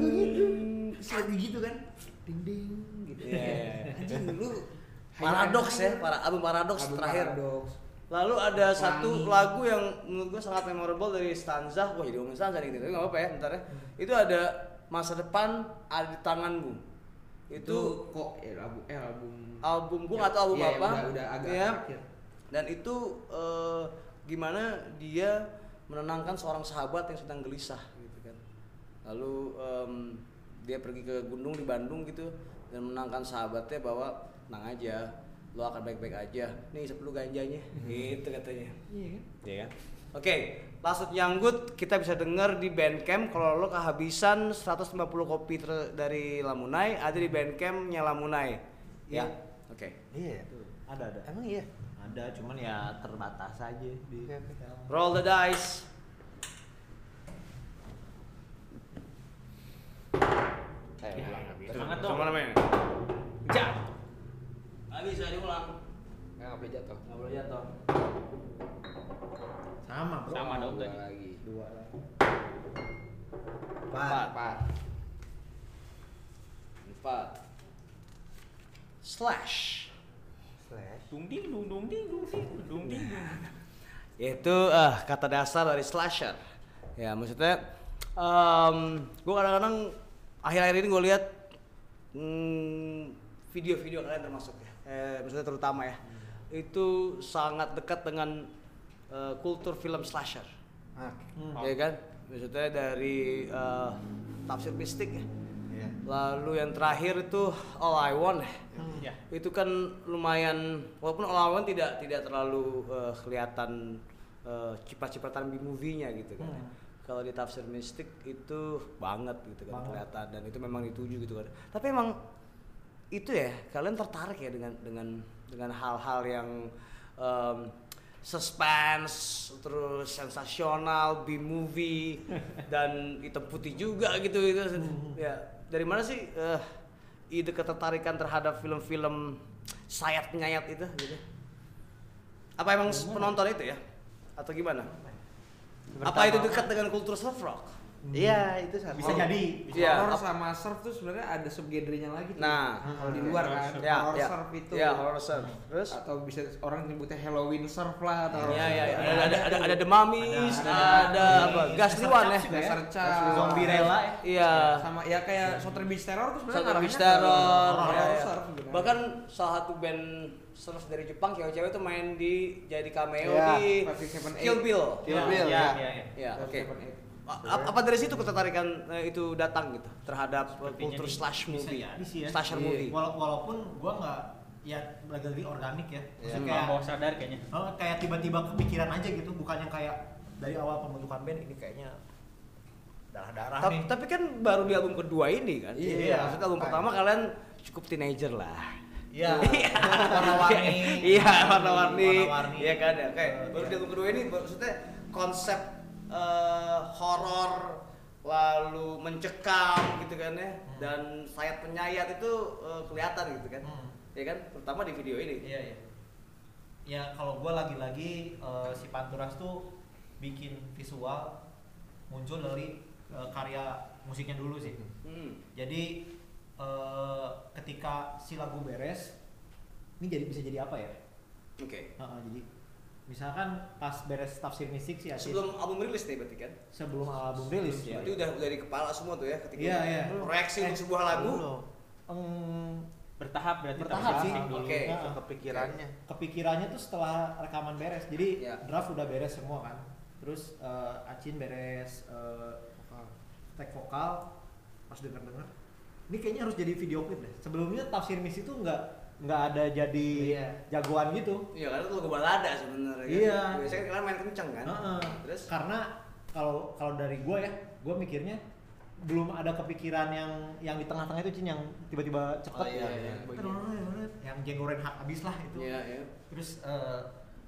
Terus lagu gitu kan ding ding gitu Iya, iya, iya. anjing lu Paradox ya, para album Paradox Album terakhir. Paradox. Lalu ada Wangi. satu lagu yang menurut gua sangat memorable dari stanza. Wah, jadi ngomongin stanza nih gitu. Tapi enggak apa-apa ya, bentar ya. Itu ada masa depan ada di tanganmu. itu Itu kok ya album eh album album gua nggak tahu album Iya, apa. udah, udah agak ya. Dan itu eh, gimana dia menenangkan seorang sahabat yang sedang gelisah gitu kan. Lalu em, dia pergi ke gunung di Bandung gitu dan menenangkan sahabatnya bahwa tenang aja lo akan baik-baik aja. Nih isep dulu ganjanya. Gitu katanya. Iya kan? Iya kan? Oke, Lasut Nyanggut kita bisa denger di Bandcamp kalau lo kehabisan 150 kopi ter- dari Lamunai ada di Bandcampnya Lamunai. Ya. Iya. Oke. Iya, ada ada. Emang iya? Ada, cuman ya terbatas aja di. Roll the dice. Eh, ulang. Semangat dong. Sama namanya? Ja. Gak bisa diulang. Nggak boleh jatuh. Gak boleh jatuh. Sama, Bro. Sama dong Dua tadi. lagi. Dua lagi. Empat. Empat. Empat. Slash. Slash. Dung ding dung dung ding dung ding dung ding dung. Itu eh kata dasar dari slasher. Ya maksudnya, gue kadang-kadang akhir-akhir ini gue lihat mm, video-video kalian termasuk ya, eh, maksudnya terutama ya, itu sangat dekat dengan eh, kultur film slasher, Ah, ya kan? Maksudnya dari eh, tafsir mistik ya. Iya. Lalu yang terakhir itu All I Want ya. Ya. itu kan lumayan walaupun All I Want tidak tidak terlalu eh, kelihatan eh, ciprat-cipratan di movie-nya gitu kan. Hmm. Kalau di tafsir mistik itu banget gitu kan Banget. kelihatan dan itu memang dituju gitu kan. Tapi emang itu ya kalian tertarik ya dengan dengan dengan hal-hal yang em, suspense terus sensasional B movie dan hitam putih juga gitu itu ya dari mana sih eh, ide ketertarikan terhadap film-film sayat nyayat itu gitu? Apa emang penonton itu ya? Atau gimana? Apa itu dekat dengan kultur surf rock Iya, itu satu. Bisa jadi. Iya, Horror sama surf tuh sebenarnya ada subgenrenya lagi tuh. Nah. kalau di luar kan ya horror ya surf itu. ya horror surf terus Atau bisa orang nyebutnya Halloween surf lah atau ya ya, ya. ada ada ada ada The Mummies Ada- ada, ada apa ini, Gas Dasar Liwan Cap ya ya. Cap. Zombie rela ya. iya sama ya kayak Soter Beach Terror tuh sebenarnya ngarahnya Beach Terror, horror ya, ya. surf sebenarnya. bahkan salah satu band surf dari Jepang cewek-cewek tuh main di jadi cameo di 578. Kill Bill Kill Bill, ya, ya. ya, ya. ya oke 578. A- apa dari situ ketertarikan eh, itu datang gitu terhadap Sepertinya kultur slash bisa movie ya. slasher Iya. movie Wala- walaupun gua nggak ya lagi-lagi organik ya. Iya. kayak bawah sadar kayaknya. oh, kayak tiba-tiba kepikiran aja gitu, bukan yang kayak dari awal pembentukan band ini kayaknya darah-darah tapi, nih. tapi kan baru di album kedua ini kan Iya. maksudnya album pertama kalian cukup teenager lah Iya. Warna-warni. iya warna-warni Warna-warni. iya kan ya oke Eh, baru iya. di album kedua ini maksudnya konsep eh, horor lalu mencekam gitu kan ya Hmm. dan sayap penyayat itu eh, kelihatan gitu kan Hmm. ya kan terutama di video ini Iya, iya. Ya kalau gua lagi-lagi eh, si Panturas tuh bikin visual muncul dari eh, karya musiknya dulu sih. hmm. Jadi eh, ketika si lagu beres, ini jadi bisa jadi apa ya? oke Heeh, jadi misalkan pas beres tafsir mistik sih sebelum album rilis nih berarti kan sebelum album rilis ya. berarti udah udah di kepala semua tuh ya ketika Iya, iya. proyeksi Eh, untuk sebuah lagu. Em, Bertahap berarti Bertahap sih. dulu. Oke. Heeh. kepikirannya. kepikirannya tuh setelah rekaman beres jadi Ya. draft udah beres semua kan terus eh, Acin beres eh, tag vokal pas denger denger ini kayaknya harus jadi video klip deh sebelumnya tafsir misi itu nggak nggak ada jadi Iya. jagoan gitu Iya karena itu lagu balada sebenarnya. kan. Iya. Biasanya kalian main kenceng kan. Heeh. Terus karena kalau kalau dari gue ya gue mikirnya belum ada kepikiran yang yang di tengah-tengah itu Cin yang tiba-tiba cepet Oh, iya, iya. yang jenggoren hak habis lah itu Iya, iya. terus eh,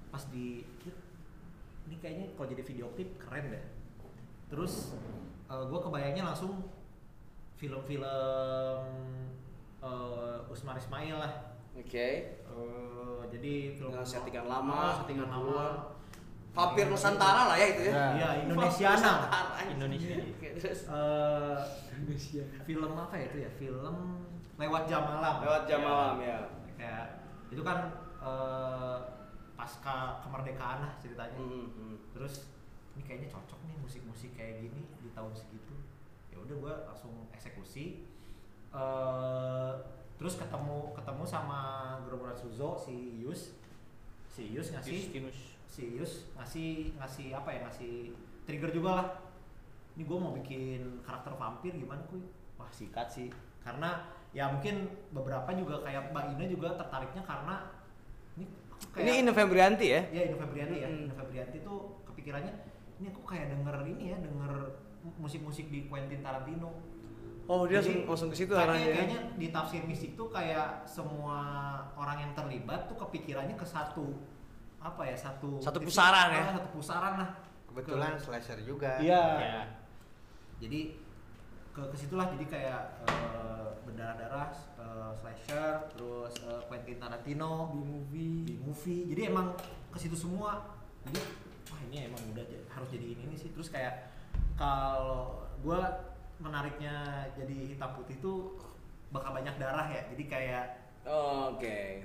pas di ini kayaknya kalau jadi video klip keren deh terus gue kebayangnya langsung film-film eh, Usmar Ismail lah Oke. Eh, jadi film Dengan settingan lama, Ah, settingan lama Vampir Nusantara lah ya itu ya. Ya. iya Indonesiana anjing. Indonesia. Oke, Terus Eh, film apa ya itu ya film lewat jam malam lewat jam Ya. malam ya. kayak itu kan eh, pasca kemerdekaan lah ceritanya Hmm, hmm. terus ini kayaknya cocok nih musik-musik kayak gini di tahun segitu ya udah gue langsung eksekusi eh terus ketemu ketemu sama Gerombolan Suzo si Yus si Yus ngasih Justinus. si Yus ngasih ngasih apa ya ngasih trigger juga lah ini gue mau bikin karakter vampir gimana kuy wah sikat sih karena ya mungkin beberapa juga kayak Mbak Ina juga tertariknya karena ini aku Ini Ine Febrianti ya? Iya, Ino Febrianti ya. Ino Febrianti tuh kepikirannya ini aku kayak denger ini ya, denger musik-musik di Quentin Tarantino. Oh dia Jadi, langsung, langsung ke situ arahnya. ya? kayaknya di tafsir mistik tuh kayak semua orang yang terlibat tuh kepikirannya ke satu apa ya satu Satu titik- pusaran ya? ah, satu pusaran lah Kebetulan slasher juga. iya Ya. jadi ke ke situlah jadi kayak eh, berdarah-darah eh, slasher terus eh, Quentin Tarantino di movie di movie jadi emang ke situ semua jadi wah ini emang udah harus jadi ini, sih terus kayak kalau gua menariknya jadi hitam putih tuh bakal banyak darah ya jadi kayak Oh, Oke.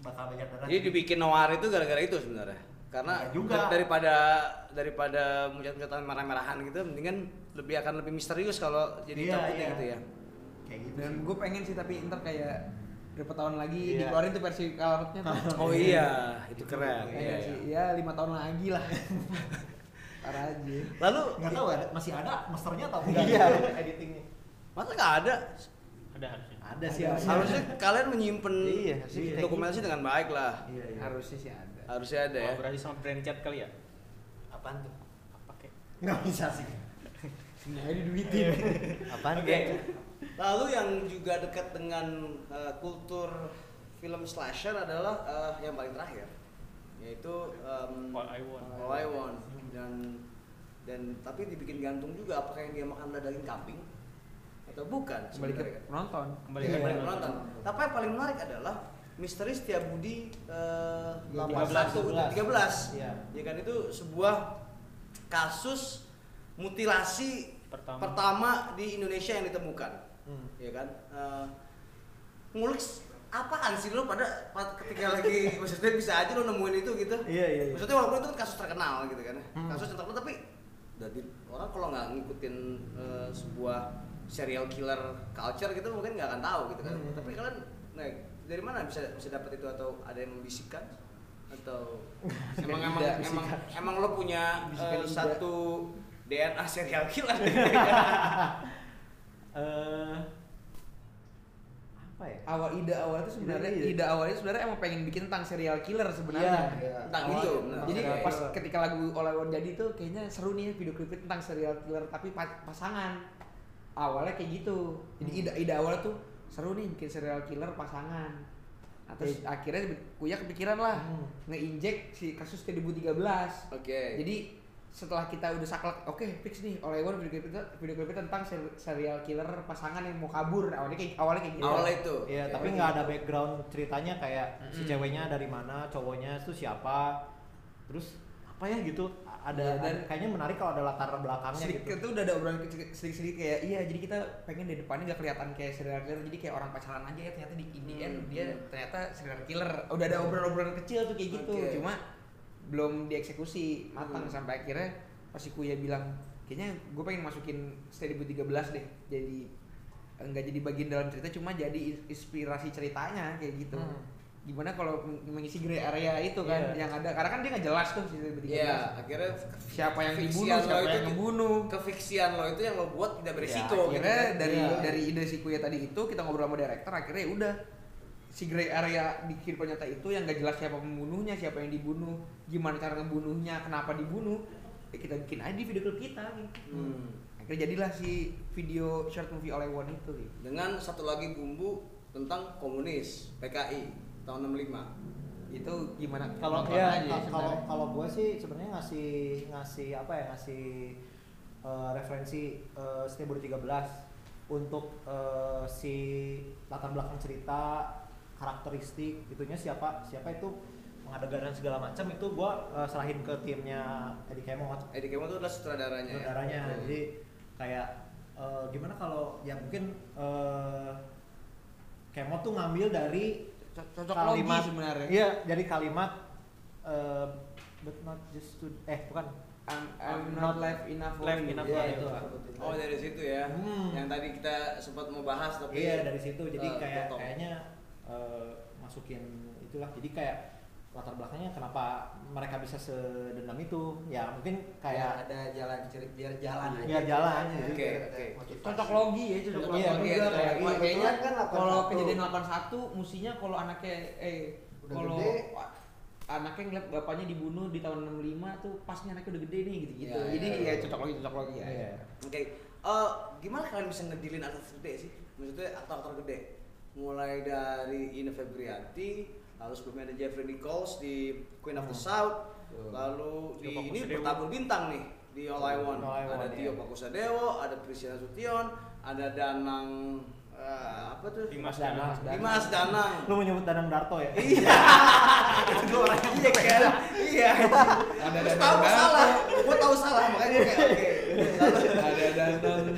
bakal banyak darah Jadi dibikin noir itu gara-gara itu sebenarnya. Karena Enggak juga. dar- daripada daripada muncrat-muncrat merah-merahan gitu, mendingan lebih akan lebih misterius kalau jadi Iya, hitam putih iya. gitu ya. kayak gitu dan gue pengen sih tapi ntar kayak berapa tahun lagi Iya. dikeluarin tuh versi tuh Oh iya, itu Itu keren. Iya, iya. sih ya lima tahun lagi lah aja Lalu nggak tahu ada masih ada masternya atau enggak Iya. editingnya masa nggak ada? Ada harusnya. ada sih Ada. harusnya. Harusnya kalian menyimpan Iya, kayak dokumentasi dengan baik lah. iya, iya. harusnya sih ada Harusnya ada ya. Kolaborasi sama brand chat kali ya? apaan tuh Apa kek? nggak bisa sih semuanya diduitin Apaan? Oke. Lalu yang juga dekat dengan uh, kultur film slasher adalah uh, yang paling terakhir, yaitu um, All I Want. All I Want. dan dan tapi dibikin gantung juga apakah yang dia makan adalah daging kambing atau bukan kembali ke penonton Kembali Iya, ke kembali ke penonton. penonton. Tapi yang paling menarik adalah misteri Setiabudi uh, 13. 13 Iya. ya kan itu sebuah kasus mutilasi Pertama. pertama di Indonesia yang ditemukan Hmm. ya kan Eh, ngulik apaan sih lo pada, ketika lagi maksudnya bisa aja lo nemuin itu gitu Iya, iya, iya. maksudnya walaupun itu kan kasus terkenal gitu kan Hmm. kasus terkenal tapi dari orang kalau nggak ngikutin eh, sebuah serial killer culture gitu mungkin nggak akan tahu gitu kan Hmm. tapi kalian nah, dari mana bisa bisa dapat itu atau ada yang membisikkan atau emang emang emang bisikan. emang lo punya tidak. satu DNA serial killer eh apa ya? Awal ide awal itu sebenarnya Ide- ide. ide awalnya sebenarnya emang pengen bikin tentang serial killer sebenarnya. Iya, tentang Jadi- itu. benar. jadi Serial pas ketika lagu oleh One jadi tuh kayaknya seru nih video klipnya tentang serial killer tapi pa- pasangan. Awalnya kayak gitu. Jadi Hmm. ide ide awalnya tuh seru nih bikin serial killer pasangan. Nah, terus akhirnya Kuya kepikiran lah Hmm. ngeinjek si kasus 2013 oke. Jadi setelah kita udah saklek, oke fix nih oleh One video klip itu video klip tentang ser- serial killer pasangan yang mau kabur awalnya kayak awalnya kayak gitu awalnya itu Iya, Oke. tapi nggak ada background ceritanya kayak si Mm-mm. ceweknya dari mana, cowoknya itu siapa, terus apa ya gitu. Ada, Iya, dan- ada- kayaknya menarik kalau ada latar belakangnya sedikit gitu. itu udah ada obrolan kecil- sedikit-sedikit kayak iya jadi kita pengen di depannya gak kelihatan kayak serial killer jadi kayak orang pacaran aja ya ternyata di in the end Hmm. dia ternyata serial killer udah ada obrolan-obrolan kecil tuh kayak gitu Oke. cuma belum dieksekusi matang Hmm. sampai akhirnya pas si Kuya bilang kayaknya gue pengen masukin 2013 deh jadi enggak jadi bagian dalam cerita cuma jadi inspirasi ceritanya kayak gitu Hmm. gimana kalau meng- mengisi grey area itu kan Iya. yang ada karena kan dia nggak jelas tuh stay 2013 Iya, akhirnya siapa yang dibunuh siapa itu yang ngebunuh kefiksian lo itu yang lo buat tidak berisiko Ya, gitu akhirnya kan. dari Iya. dari ide si Kuya tadi itu kita ngobrol sama director akhirnya ya udah si gray area di kehidupan nyata itu yang gak jelas siapa pembunuhnya siapa yang dibunuh gimana cara ngebunuhnya kenapa dibunuh ya kita bikin aja di video klip kita gitu. Hmm. akhirnya jadilah si video short movie oleh One itu gitu. dengan satu lagi bumbu tentang komunis PKI tahun 65 itu gimana Kalau nonton ya, aja kalau kalau gue sih sebenarnya ngasih ngasih apa ya ngasih eh, referensi uh, 13 untuk eh, si latar belakang cerita karakteristik itunya siapa siapa itu pengadegan dan segala macam itu gua eh, serahin ke timnya Eddie Kemot Eddie Kemot itu adalah sutradaranya ya? saudaranya Oke. jadi kayak eh, gimana kalau ya mungkin eh, Kemot tuh ngambil dari Co- cocok logi sebenarnya. Iya dari kalimat eh, but not just to eh bukan. I'm, I'm not live enough for Live enough Iya, for itu you. Oh dari situ ya, Hmm. yang tadi kita sempat mau bahas tapi iya dari situ. Jadi eh, kayak kayaknya eh, masukin itulah jadi kayak latar belakangnya kenapa mereka bisa sedendam itu ya mungkin kayak ada jalan cerita biar jalan aja. Biar jalan, Ceritanya. oke, Ada oke. motivasi. cocok logi ya cocok Cocok logi Iya, logi, logi. wah, kayaknya kan kalau 81. kejadian 81 mestinya kalau anaknya eh kalau anaknya ngeliat bapaknya dibunuh di tahun 65 tuh pasnya anaknya udah gede nih gitu-gitu. Iya, Jadi iya. ya cocok lagi cocok lagi ya. Oke, eh, gimana kalian bisa ngedilin artis gede sih? Maksudnya aktor-aktor gede, mulai dari Ina Febrianti, lalu sebelumnya ada Jeffrey Nichols di Queen of the South, Betul. lalu di Tio ini bertabur bintang nih di All I Want. All I Want, ada Tio iya. Pakusadewo, ada Priscilla Sution, ada Danang eh, apa tuh? Dimas Danang. Dimas Danang. Lu menyebut Danang Darto ya? Iya. Itu dua orang yang iya kan? Iya. Ada Danang tahu salah. Gua tahu salah makanya kayak oke. Ada danang.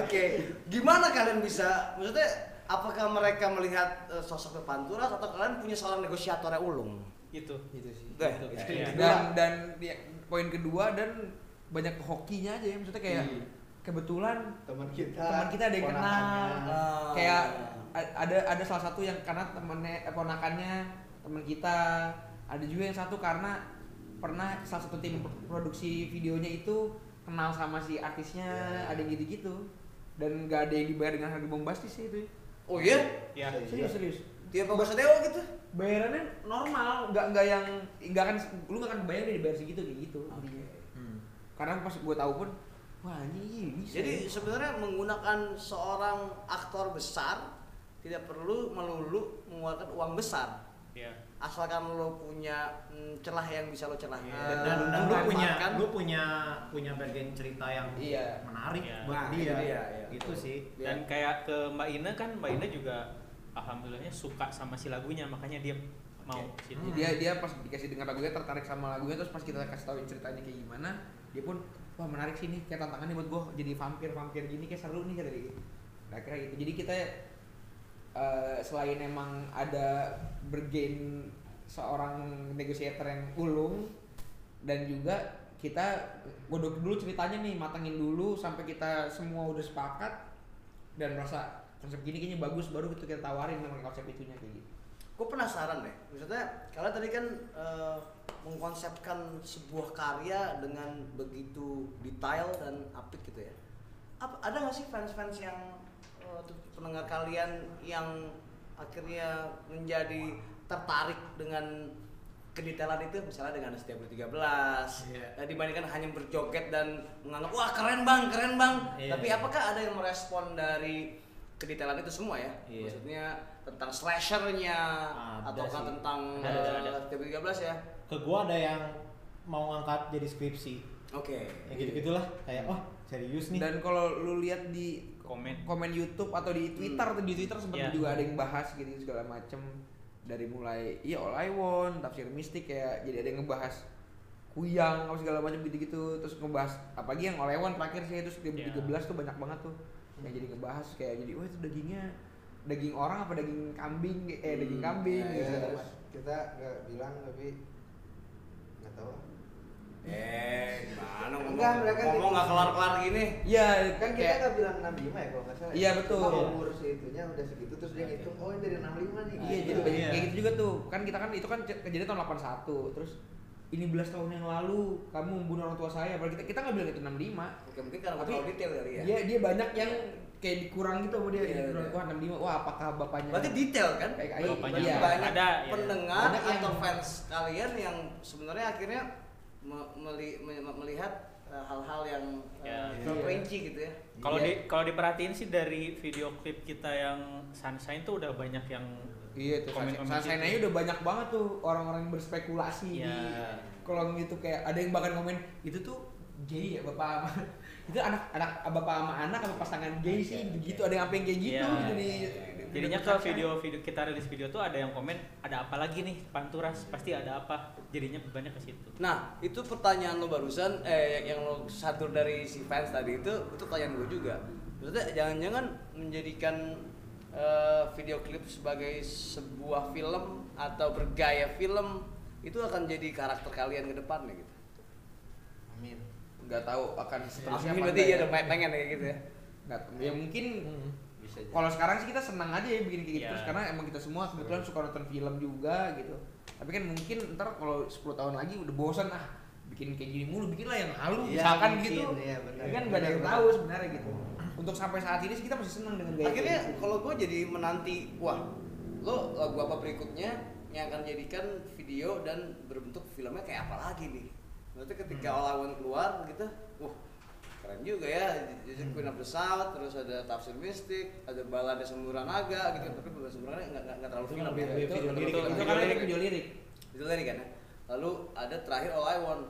Oke, gimana kalian bisa? Maksudnya, apakah mereka melihat eh, sosok Panturas atau kalian punya seorang negosiatornya ulung? Itu. Gitu sih. Itu. itu Iya. yang Dan dan ya, poin kedua dan banyak hokinya aja ya maksudnya kayak Iya. kebetulan teman kita teman kita ada yang kenal. Ah. kayak ada ada salah satu yang karena temennya eh, ponakannya teman kita ada juga yang satu karena pernah salah satu tim produksi videonya itu kenal sama si artisnya Ya. ada yang gitu-gitu dan nggak ada yang dibayar dengan harga bombastis sih itu Oh iya? Ya. serius serius Tio Pakusadewo gitu? bayarannya normal nggak nggak yang nggak kan lu nggak akan bayar dia dibayar segitu kayak gitu Oke. intinya. karena pas gue tahu pun wah ini iya bisa Jadi ya. sebenarnya menggunakan seorang aktor besar tidak perlu melulu mengeluarkan uang besar. Ya. Asalkan lo punya mm, celah yang bisa lo celah. Iya. eh, dan, dan, dan lu manfaatkan. punya lu punya punya bagian cerita yang Iya. menarik Iya. buat Nah, dia. itu dia, iya. Sih. Iya. Dan kayak ke Mbak Ina kan Mbak Ina juga alhamdulillahnya suka sama si lagunya makanya dia mau. Jadi dia dia pas dikasih dengar lagunya tertarik sama lagunya terus pas kita kasih tahu ceritanya kayak gimana dia pun wah menarik sih nih kayak tantangannya buat gue jadi vampir vampir gini kayak seru nih dia gitu. Nah, kira gitu jadi kita eh, selain emang ada bergain seorang negotiator yang ulung dan juga kita godok dulu ceritanya nih matangin dulu sampai kita semua udah sepakat dan merasa konsep gini kayaknya bagus baru kita kita tawarin sama konsep itunya kayak gitu. Gue penasaran deh, maksudnya kalian tadi kan eh, mengkonsepkan sebuah karya dengan begitu detail dan apik gitu ya. Apa, ada nggak sih fans-fans yang eh, tuh pendengar kalian yang akhirnya menjadi tertarik dengan kedetailan itu misalnya dengan setiap 13 Iya. eh, dibandingkan hanya berjoget dan menganggap wah keren bang keren bang Iya. tapi apakah ada yang merespon dari kedetailan itu semua ya Iya. maksudnya tentang slashernya Ada ataukah sih. tentang Ada, eh, ada. setiap 13 ya Ke gua ada yang mau angkat jadi skripsi. oke Ya gitu-gitulah kayak oh serius nih. Dan kalau lu lihat di Komen. komen YouTube atau di Twitter Hmm. atau di Twitter sempat Iya. juga ada yang bahas gitu segala macem dari mulai iya All I Want, tafsir mistik kayak jadi ada yang ngebahas kuyang apa segala macam gitu-gitu terus ngebahas apalagi yang All I Want terakhir sih itu setiap Iya. 13 tuh banyak banget tuh yang jadi ngebahas kayak jadi wah itu dagingnya daging orang apa daging kambing eh daging Hmm. kambing Nah, gitu ya, kita nggak bilang tapi nggak tahu eh gimana ngomong Enggak, mereka ngomong nggak kelar kelar gini Iya kan kita kayak nggak bilang 65 ya kalau nggak salah Iya, betul. Cuma umur segitunya udah segitu terus dia ngitung oh ini dari 65 nih Iya, gitu. jadi Iya. kayak gitu juga tuh. Kan kita kan itu kan ke- kejadian tahun 81. Terus ini belas tahun yang lalu kamu membunuh orang tua saya. Padahal kita kita nggak bilang itu 65. Oke, mungkin karena Tapi terlalu detail kali ya Dia dia banyak yang kayak dikurang gitu sama dia. Iya, Dikurang, iya. Wah 65. Wah apakah bapaknya? berarti detail kan Kayak Berarti bapaknya iya. banyak Ada, iya. pendengar yang- atau fans kalian yang sebenarnya akhirnya me- meli- me- melihat eh, hal-hal yang Ya, eh, iya. terperinci gitu ya Kalau Iya. di kalau diperhatiin sih dari video klip kita yang Sunshine tuh udah banyak yang Iya tuh. Komen-komen Sunshine gitu. aja udah banyak banget tuh orang-orang yang berspekulasi Iya. di kolom gitu kayak ada yang bahkan komen itu tuh gay ya bapak sama itu anak anak bapak sama anak apa pasangan gay sih begitu ada yang apa yang kayak gitu Iya. gitu di Jadinya ke Sunshine. video-video kita rilis video tuh ada yang komen ada apa lagi nih Panturas pasti ada apa jadinya banyak ke situ. Nah, itu pertanyaan lo barusan, eh yang lo satu dari si fans tadi itu, itu pertanyaan gue juga. Maksudnya jangan-jangan menjadikan eh, video klip sebagai sebuah film atau bergaya film itu akan jadi karakter kalian ke depannya gitu. amin nggak tahu akan seterusnya Amin berarti enggak ya udah pengen kayak gitu ya. nggak ya mungkin Hmm. Kalau sekarang sih kita senang aja ya bikin kayak gitu Iya. terus karena emang kita semua kebetulan suka nonton film juga gitu tapi kan mungkin ntar kalau 10 tahun lagi udah bosan ah bikin kayak gini mulu bikinlah yang halu Iya, misalkan mungkin, gitu iya, benar. kan nggak ada yang tahu benar. sebenarnya gitu untuk sampai saat ini sih kita masih senang dengan gaya akhirnya gitu. kalau gue jadi menanti wah lo lagu apa berikutnya yang akan jadikan video dan berbentuk filmnya kayak apa lagi nih berarti ketika Hmm. Want keluar gitu wah keren juga ya jadi Queen of the South terus ada Tafsir Mistik ada Balada Semburan Naga gitu tapi Balada Semburan Naga nggak nggak- terlalu film ya. Itu- itu, video lirik. itu Video karena lirik. ini video lirik itu tadi kan ya. Lalu ada terakhir All I Want.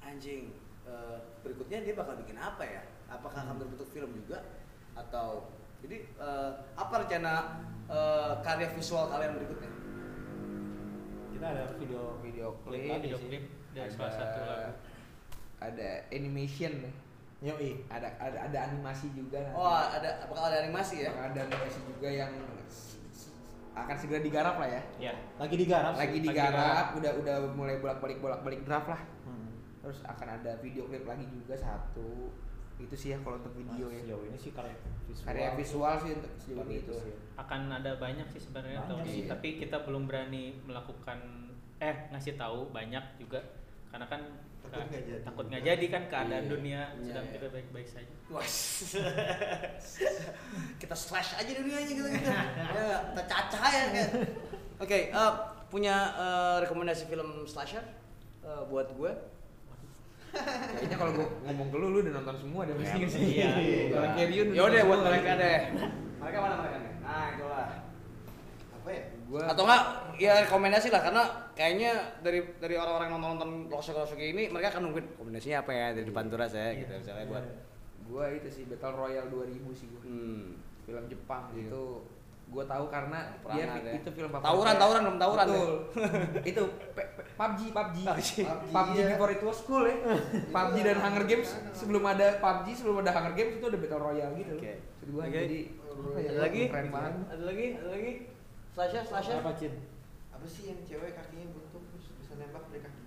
Anjing eh, berikutnya dia bakal bikin apa ya? Apakah akan berbentuk film juga? Atau jadi eh, apa rencana eh, karya visual kalian berikutnya? Kita ada video video Klip, video klip dari salah satu lagu. ada animation nih Yoi. ada ada ada animasi juga nanti. oh ada bakal ada animasi ya Bakal ada animasi juga yang akan segera digarap lah ya Ya. Lagi digarap. sih. lagi lagi digarap udah udah mulai bolak balik bolak balik draft lah Hmm. terus akan ada video klip lagi juga satu itu sih ya kalau untuk video Nah, ya sejauh ini sih karya visual. karya visual sih untuk sejauh ini itu sih. Akan ada banyak sih sebenarnya Banyak tahun ini, sih. tapi kita belum berani melakukan eh ngasih tahu banyak juga karena kan Takut nggak jadi. takut nggak jadi kan keadaan Iya. dunia Iya, sedang iya. tidak baik-baik saja. Wah, kita slash aja dunianya gitu gitu. ya, kita cacah ya kan. Oke, eh, punya eh, rekomendasi film slasher eh, buat gue. kayaknya kalau gua ngomong ke lu lu udah nonton semua deh pasti sih Iya, iya. Kalau Ya udah buat mereka deh. Mereka mana mereka nih? Nah, itulah. Apa ya? gua Atau enggak ya rekomendasi lah karena kayaknya dari dari orang-orang yang nonton-nonton losok-losok ini mereka akan nungguin rekomendasinya apa ya dari depan turas ya gitu misalnya buat gua itu sih Battle Royale 2000 sih gua hmm. film Jepang Iya. itu gue tahu karena Perangan dia ya. itu film favorit Tawuran, saya. tawuran, belum tawuran ya? Betul. itu P- P- PUBG, PUBG. PUBG. PUBG iya. before it was cool ya. PUBG dan Hunger Games sebelum ada PUBG, sebelum ada Hunger Games itu ada Battle Royale gitu. Gua Oke. jadi apa ya, Ada lagi? Keren banget. Ada lagi? Ada lagi? Slasher, slasher. Apa Cin? apa sih yang cewek kakinya buntung terus bisa nembak dari kaki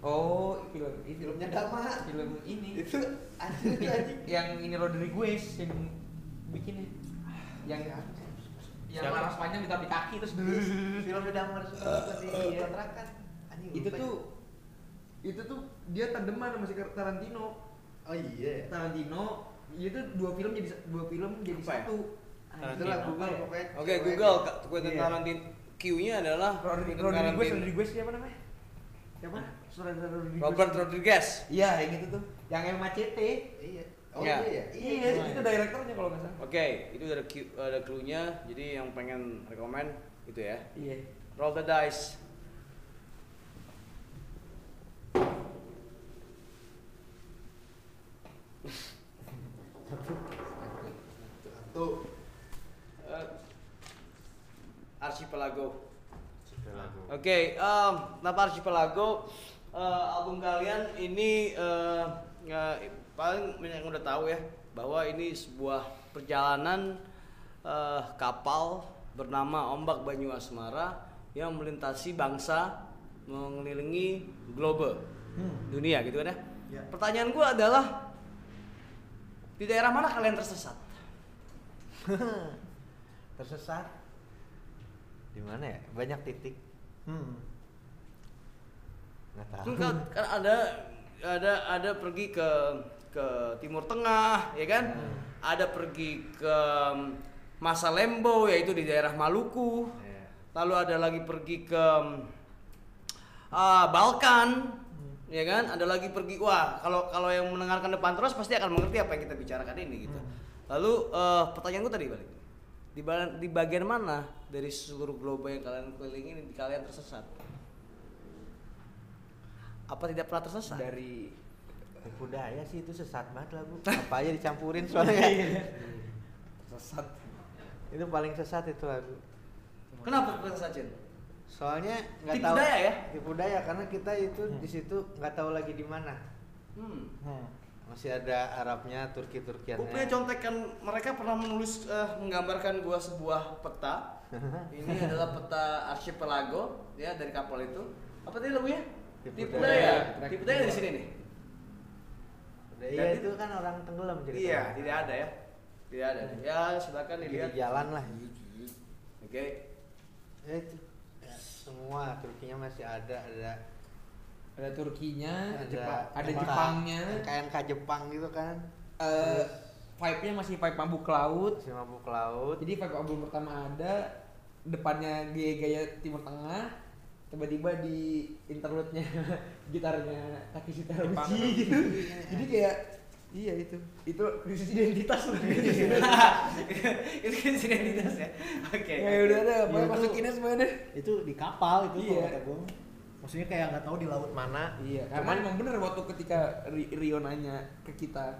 Oh, film ini filmnya Dama film ini itu anjing yang ini Rodriguez yang bikinnya. Yang yang Siapa? laras panjang ditaruh di kaki terus filmnya Dama suka suka di kontrakan anjing itu tuh itu tuh dia tandeman sama si Tarantino. ya. oh iya Tarantino itu dua film jadi dua film jadi Apa ya? satu. itulah Tarantino. Google pokoknya Oke, cewek Google Quentin Iya. Tarantino. Q-nya adalah Rodriguez, Tarantino. Rodriguez siapa namanya? Siapa? Saudara Rodriguez. Robert Rodriguez. Iya, yang itu tuh. Yang Machete. iya oh Iya. iya Iya, itu direkturnya kalau nggak salah. Oke, itu ada Q, ada clue-nya. Jadi yang pengen rekomend itu ya. Iya. Roll the dice. tuh Eh, Archipelago. Lagu. Oke, em, kenapa Archipelago? Eh, album kalian ini eh, ya, paling banyak yang udah tahu ya bahwa ini sebuah perjalanan eh, kapal bernama Ombak Banyu Asmara yang melintasi bangsa mengelilingi globe dunia gitu kan ya. Ya. Pertanyaan gua adalah di daerah mana kalian tersesat? Tersesat. Di mana ya? Banyak titik. Hmm. Nggak tahu. kan, kan ada ada ada pergi ke ke timur tengah ya kan ada pergi ke masa lembo yaitu di daerah Maluku Iya. lalu ada lagi pergi ke ah, Balkan ya kan ada lagi pergi wah kalau kalau yang mendengarkan depan terus pasti akan mengerti apa yang kita bicarakan ini gitu lalu eh, pertanyaan gue tadi balik di, ba- di bagian mana dari seluruh globe yang kalian kelilingi ini kalian tersesat apa tidak pernah tersesat Dari Tipu daya sih itu sesat banget lagu. Apa aja dicampurin soalnya. sesat. itu paling sesat itu lagu. kenapa tersesat Cin? Soalnya nggak Tipu tahu. daya ya? Tipu daya karena kita itu Hmm. di situ nggak tahu lagi di mana. Hmm. Masih ada Arabnya, Turki-Turkiannya. Gue punya contekan mereka pernah menulis eh, menggambarkan gua sebuah peta. Ini adalah peta archipelago ya dari kapal itu. Apa tadi lagunya? Daya di sini nih. Iya itu kan orang tenggelam ceritanya. Iya, tidak ada ya. Tidak ada. Ya, silakan dilihat. di jalan lah. Oke. Ya itu. Ya, semua Turkinya masih ada, ada Ada Turkinya, ada Jepang, ada Jepangnya. KNK Jepang gitu kan. Eh, vibe-nya masih vibe mabuk laut. Si mabuk laut. Jadi vibe album pertama ada, depannya gaya-gaya Timur Tengah, tiba-tiba di interlude-nya gitarnya Takeshi Teruji gitu. Jadi kayak iya itu. Itu krisis identitas loh. itu kan identitas ya. Oke. Ya udah ada, Iya, masukinnya semua deh. itu di kapal itu Iya. kalau kata. Maksudnya kayak nggak tahu di laut mana Iya, karena emang bener waktu ketika Ri- Rio nanya ke kita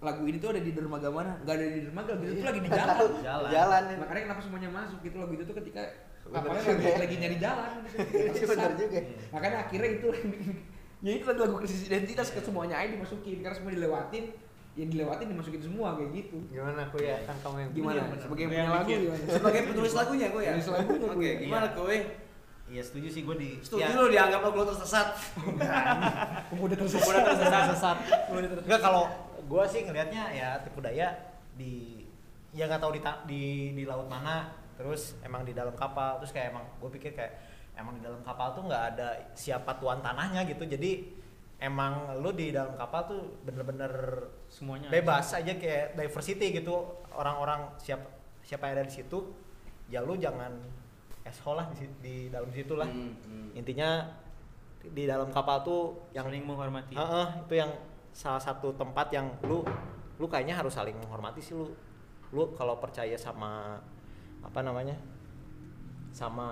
lagu ini tuh ada di dermaga mana? Gak ada di dermaga, gitu tuh lagi di jalan. Jalan. Jalan. Makanya kenapa semuanya masuk gitu lagu itu tuh ketika kapalnya lagi, ya. lagi nyari jalan gitu. Iya, bener juga. Makanya akhirnya itu ya itu lagu krisis identitas ke semuanya aja dimasukin karena semua dilewatin yang dilewatin dimasukin semua kayak gitu. Gimana aku ya kan kamu yang Gimana? bener. Sebagai Yang punya lagu? Sebagai penulis lagunya gue ya. Penulis lagunya Oke, gue. gimana gue? Iya setuju sih gue di Setuju ya, lu dianggap lu tersesat. Pemuda tersesat. Pemuda tersesat. sesat enggak kalau gue sih ngelihatnya ya tipu daya di ya nggak tahu di, di di laut mana terus emang di dalam kapal terus kayak emang gue pikir kayak emang di dalam kapal tuh nggak ada siapa tuan tanahnya gitu jadi emang lu di dalam kapal tuh bener-bener Semuanya. bebas aja kayak diversity gitu orang-orang siapa siapa yang ada di situ ya lu jangan asshole lah di, di dalam situ lah Hmm, hmm. intinya di dalam kapal tuh yang saling menghormati. Heeh, itu yang salah satu tempat yang lu lu kayaknya harus saling menghormati sih lu lu kalau percaya sama apa namanya sama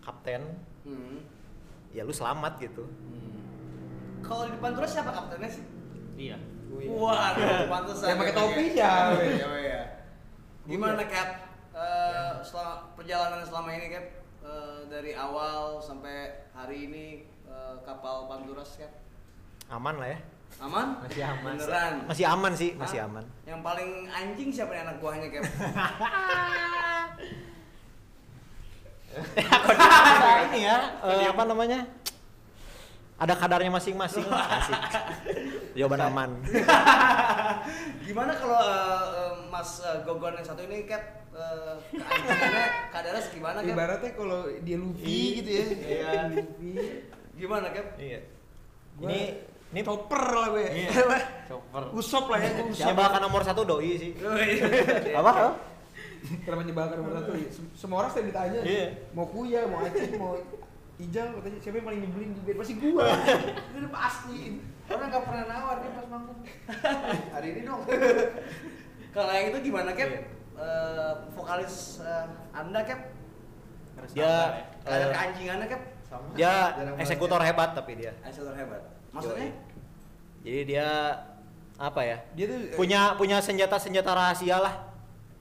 kapten Hmm. ya lu selamat gitu Kalau di depan terus siapa kaptennya sih? Iya. Wah, pantesan. Yang pakai ya, topi ya. Gimana Cap? Eh, selama perjalanan selama ini Cap Eh, dari awal sampai hari ini eh, kapal Panturas Cap aman lah ya aman? masih aman Beneran. masih aman sih masih Hah? aman Yang paling anjing siapa nih anak buahnya Cap? ini ya eh, apa namanya ada kadarnya masing-masing asik jawaban aman Gimana kalau eh, Mas eh, Gogon yang satu ini Cap eh, keanjingannya kadarnya segimana Cap? Ibaratnya kalau dia Luffy gitu ya. Iya. Luffy. Gimana Cap? iya Gua- ini ini Chopper lah gue. Iya. Chopper. Usop lah ya, gue usop. jebakan nomor satu doi sih Apa? apa? Kenapa nyebakan nomor satu? Sem- Semua orang saya ditanya, Iya. mau kuya, mau aceh, mau Ijal, katanya siapa yang paling nyebelin di band? Pasti gua. Itu udah pasti. Orang nggak pernah nawar dia pas manggung. Hari ini dong. Kalau yang itu gimana Cap? Iya. Eh, vokalis eh, Anda Cap? Dia- ya. Ada Eh, keanjingannya Cap? Sama. dia eksekutor hebat tapi dia Eksekutor hebat. Maksudnya? jadi dia apa ya Dia tuh punya punya senjata senjata rahasia lah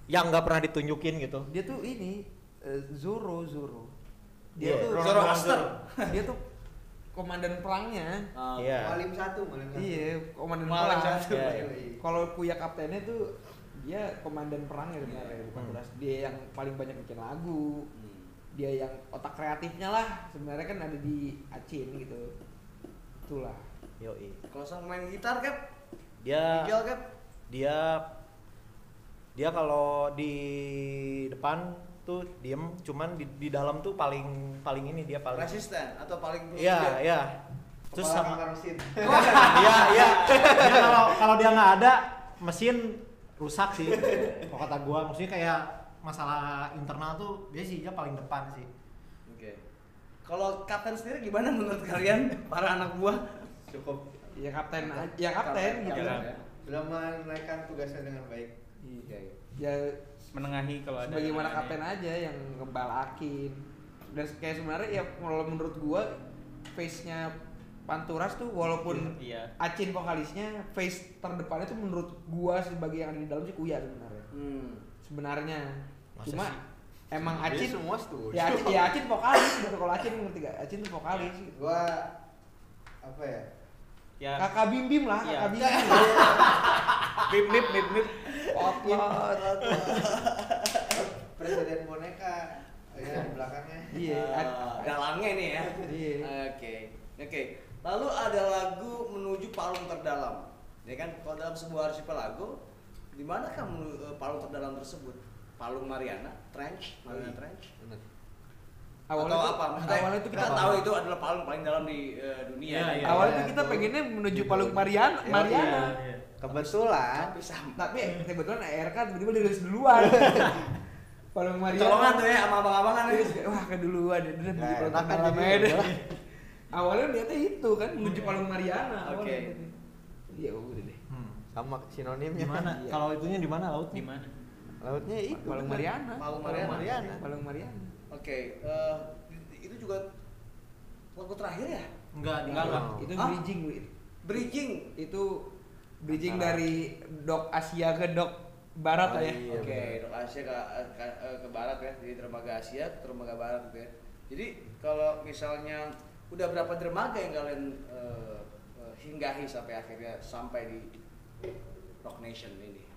yang nggak pernah ditunjukin gitu dia tuh ini eh, Zoro Zoro. Dia Dia tuh Zoroaster. dia tuh komandan perangnya. Ah, Iya. Malim satu, malim satu. Iya, komandan Malang perang. satu. Iya, iya. Kalau kuya kaptennya tuh dia komandan perangnya sebenarnya bukan Hmm. Dia yang paling banyak bikin lagu. Hmm. Dia yang otak kreatifnya lah. Sebenarnya kan ada di Acin gitu. Itulah. yoi Kalau sama main gitar Cap? dia Miguel dia dia kalau di depan tuh diem cuman di, di dalam tuh paling paling ini dia paling Resisten atau paling iya iya terus Kepala sama kakak mesin. iya iya kalau kalau dia nggak ada mesin rusak sih kalau kata gua maksudnya kayak masalah internal tuh dia sih dia paling depan sih Oke. Kalau kapten sendiri gimana menurut kalian para anak buah? Cukup. Ya kapten ya kapten gitu. Kapten, ya. Sudah menaikkan tugasnya dengan baik. Iya. Ya menengahi kalau ada sebagaimana yang kapten aja yang ngebalakin dan kayak sebenarnya ya kalau menurut gua face nya Panturas tuh walaupun Iya. Acin vokalisnya face terdepannya tuh menurut gua sebagai yang ada di dalam sih Kuya sebenarnya Hmm. sebenarnya Masa cuma sih? emang Dia Acin semua setuju. ya Acin ya Acin vokalis kalau Acin ngerti gak Acin tuh vokalis gitu. Gua apa ya? Ya. kakak bim bim lah Iya. kakak bim bim Bip bip bip bip. Popot. Presiden boneka. Ya, di belakangnya. iya Ah, Ac- dalangnya nih ya. Iya. Oke. Oke. Lalu ada lagu menuju palung terdalam. Ya kan kalau dalam sebuah archipelago di mana kan menu- eh, palung terdalam tersebut? Palung Mariana, Trench, Mariana Yoi. Trench. Bener. Awalnya atau tuh- apa? Maksudnya awalnya tuh kita kita- tahu itu adalah palung paling dalam di eh, dunia. Iya, iya. Awalnya Iya, tuh kita pengennya menuju Palung Mariana, Mariana. Iya. Kebetulan Tapi sama. Tapi kebetulan ARK tiba-tiba dirilis duluan. Palung Mariana. Colongan tuh ya sama abang-abangan ya. Kayak, wah keduluan ya, udah kan aja deh. udah. Awalnya niatnya itu kan menuju Palung Mariana. Oke. awalnya. Iya udah deh. Hmm. sama sinonimnya. Di mana? Iya. Kalau itunya di mana lautnya? Di mana? Lautnya itu. Palung bener. Mariana. Palung Palung Mariana. Mariana. Palung Mariana. Oke, eh, itu juga lagu terakhir ya? Enggak, Enggak, enggak. Itu bridging. Bridging. itu bridging Antara- dari dok Asia ke dok Barat Oh, lah ya. iya. Oke, benar. dari Asia ke, ke, ke barat ya, jadi dermaga Asia ke dermaga barat gitu ya. Jadi kalau misalnya udah berapa dermaga yang kalian eh, eh, hinggahi sampai akhirnya sampai di Rock Nation ini?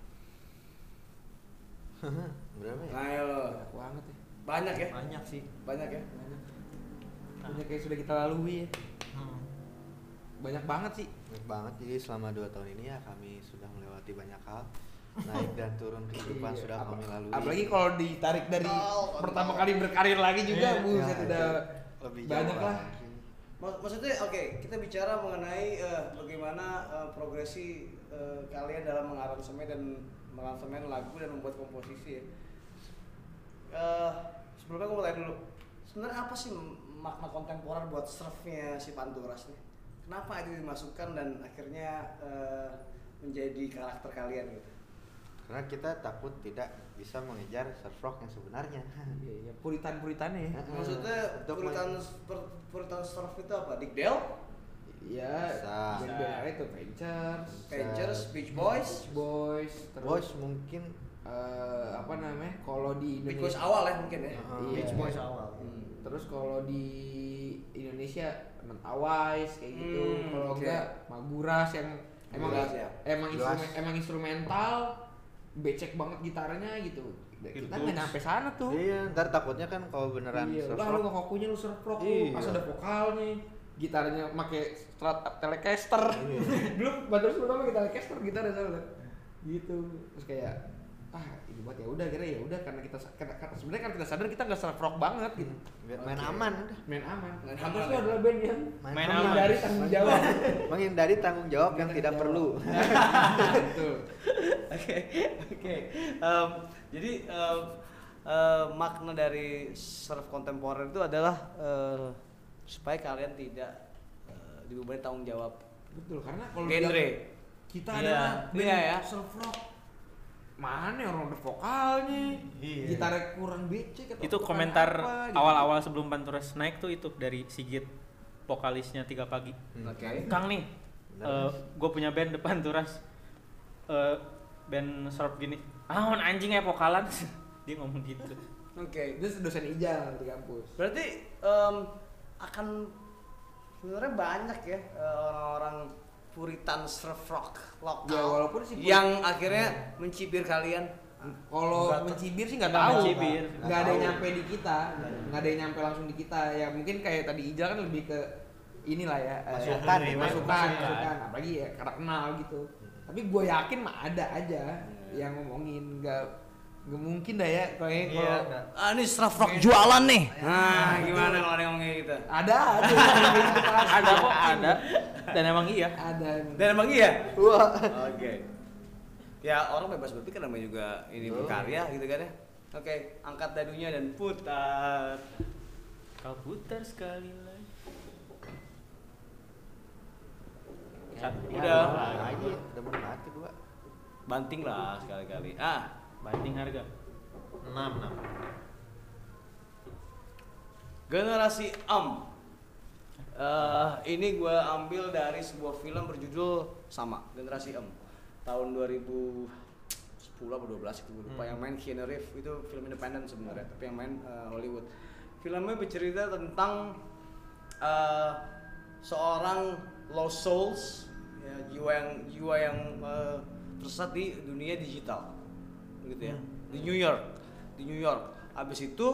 Berapa ya? Ayo, Banyak banget ya. banyak ya, Banyak sih. banyak ya. Banyak. Banyak yang sudah kita lalui ya. Hmm. Banyak banget sih. Banyak banget. Jadi selama dua tahun ini ya kami sudah melewati banyak hal. Naik dan turun kehidupan Iya, sudah apa- kami lalui. Apalagi kalau ditarik dari Kontol, pertama kontol. kali berkarir lagi juga, Iya, buset Ya, udah itu lebih jauh banyak lah. Maksudnya oke, kita bicara mengenai eh, bagaimana eh, progresi eh, kalian dalam mengaransemen dan mengaransemen lagu dan membuat komposisi ya. Eh, sebelumnya mau tanya dulu, sebenarnya apa sih makna kontemporer buat surfnya si Panturas nih? Kenapa itu dimasukkan dan akhirnya eh, menjadi karakter kalian gitu? Karena kita takut tidak bisa mengejar surf rock yang sebenarnya. Iya, iya, puritan-puritannya ya. Heeh. Maksudnya Untuk puritan per- puritan surf itu apa? Dick Dale, Iya, band-band itu Ventures, Ventures, Beach Boys, Boys, terus Boys mungkin eh, apa namanya? Kalau di Beach Indonesia Boys awal ya mungkin ya. Heeh. Iya. Beach Boys awal. Hmm. Terus kalau di Indonesia non Awais kayak gitu. Hmm, kalau oke. enggak Maguras yang emang Maguras, ya. emang instrumen emang instrumental becek banget gitarnya gitu. Kita nggak nyampe sana tuh. Iya, ntar takutnya kan kalau beneran Iya, surf lah lu rock nggak kokunya lu surf rock Iya. pas ada vokalnya, gitarnya make strat telecaster. Iya. Belum baterus pertama kita telecaster gitar ya. Gitu. Terus kayak ah buat ya udah kira ya udah karena kita karena, sebenarnya kan kita sadar kita nggak surf rock banget gitu. main Oke. aman udah. Main aman. Lu ya. adalah band yang Main, Main aman. menghindari tanggung jawab. Menghindari tanggung jawab yang tidak perlu. Betul. Oke, oke. Em, jadi em, eh, makna dari surf kontemporer itu adalah eh, supaya kalian tidak eh, dibebani tanggung jawab Betul karena kalau genre. kita Iya. adalah band Iya, ya. surf rock. Mana orang ada vokalnya? Iya. Gitarnya kurang becek atau Itu komentar apa, gitu. awal-awal sebelum Panturas naik tuh itu dari Sigit vokalisnya tiga pagi. Oke. Kang nih, Bener. gue punya band depan Turas, eh, band surf gini. Ah, on anjing ya vokalan, dia ngomong gitu. Oke. Itu dosen ijal di kampus. Berarti em, akan sebenarnya banyak ya eh, orang-orang puritan surf rock lokal Ya, walaupun si puri- yang akhirnya mencibir kalian. Kalau mencibir sih nggak tahu. mencibir. Nggak ada yang nyampe di kita. Nggak ada yang nyampe langsung di kita. Ya mungkin kayak tadi ijal kan lebih ke inilah ya. eh, Masukan, masukan, masukan. masukan. Apalagi ya karena kenal gitu. Tapi gue yakin mah ada aja yang ngomongin nggak nggak mungkin dah ya kalau Iya, kalau enggak. Ah, ini surf rock jualan nih. Nah, gimana kalau ada yang ngomong kayak gitu? ada ada ada kok, ada. Dan emang iya. ada Dan emang iya? Wah. Oke. Ya orang bebas berpikir namanya juga ini Betul. berkarya gitu kan ya. Oke, angkat dadunya dan putar. Kau putar sekali lagi. Ya, Udah. aja, udah menikmati gua. Banting lah sekali-kali. Ah, Banding harga. 6 6. generasi Em. Eh, ini gue ambil dari sebuah film berjudul sama generasi Em tahun 2010 atau 12 itu gue lupa Hmm. yang main Keanu Reeves itu film independen sebenarnya tapi yang main eh, Hollywood filmnya bercerita tentang eh, seorang lost souls ya, jiwa yang jiwa yang eh, tersesat di dunia digital gitu ya. Di New York. Di New York. Abis itu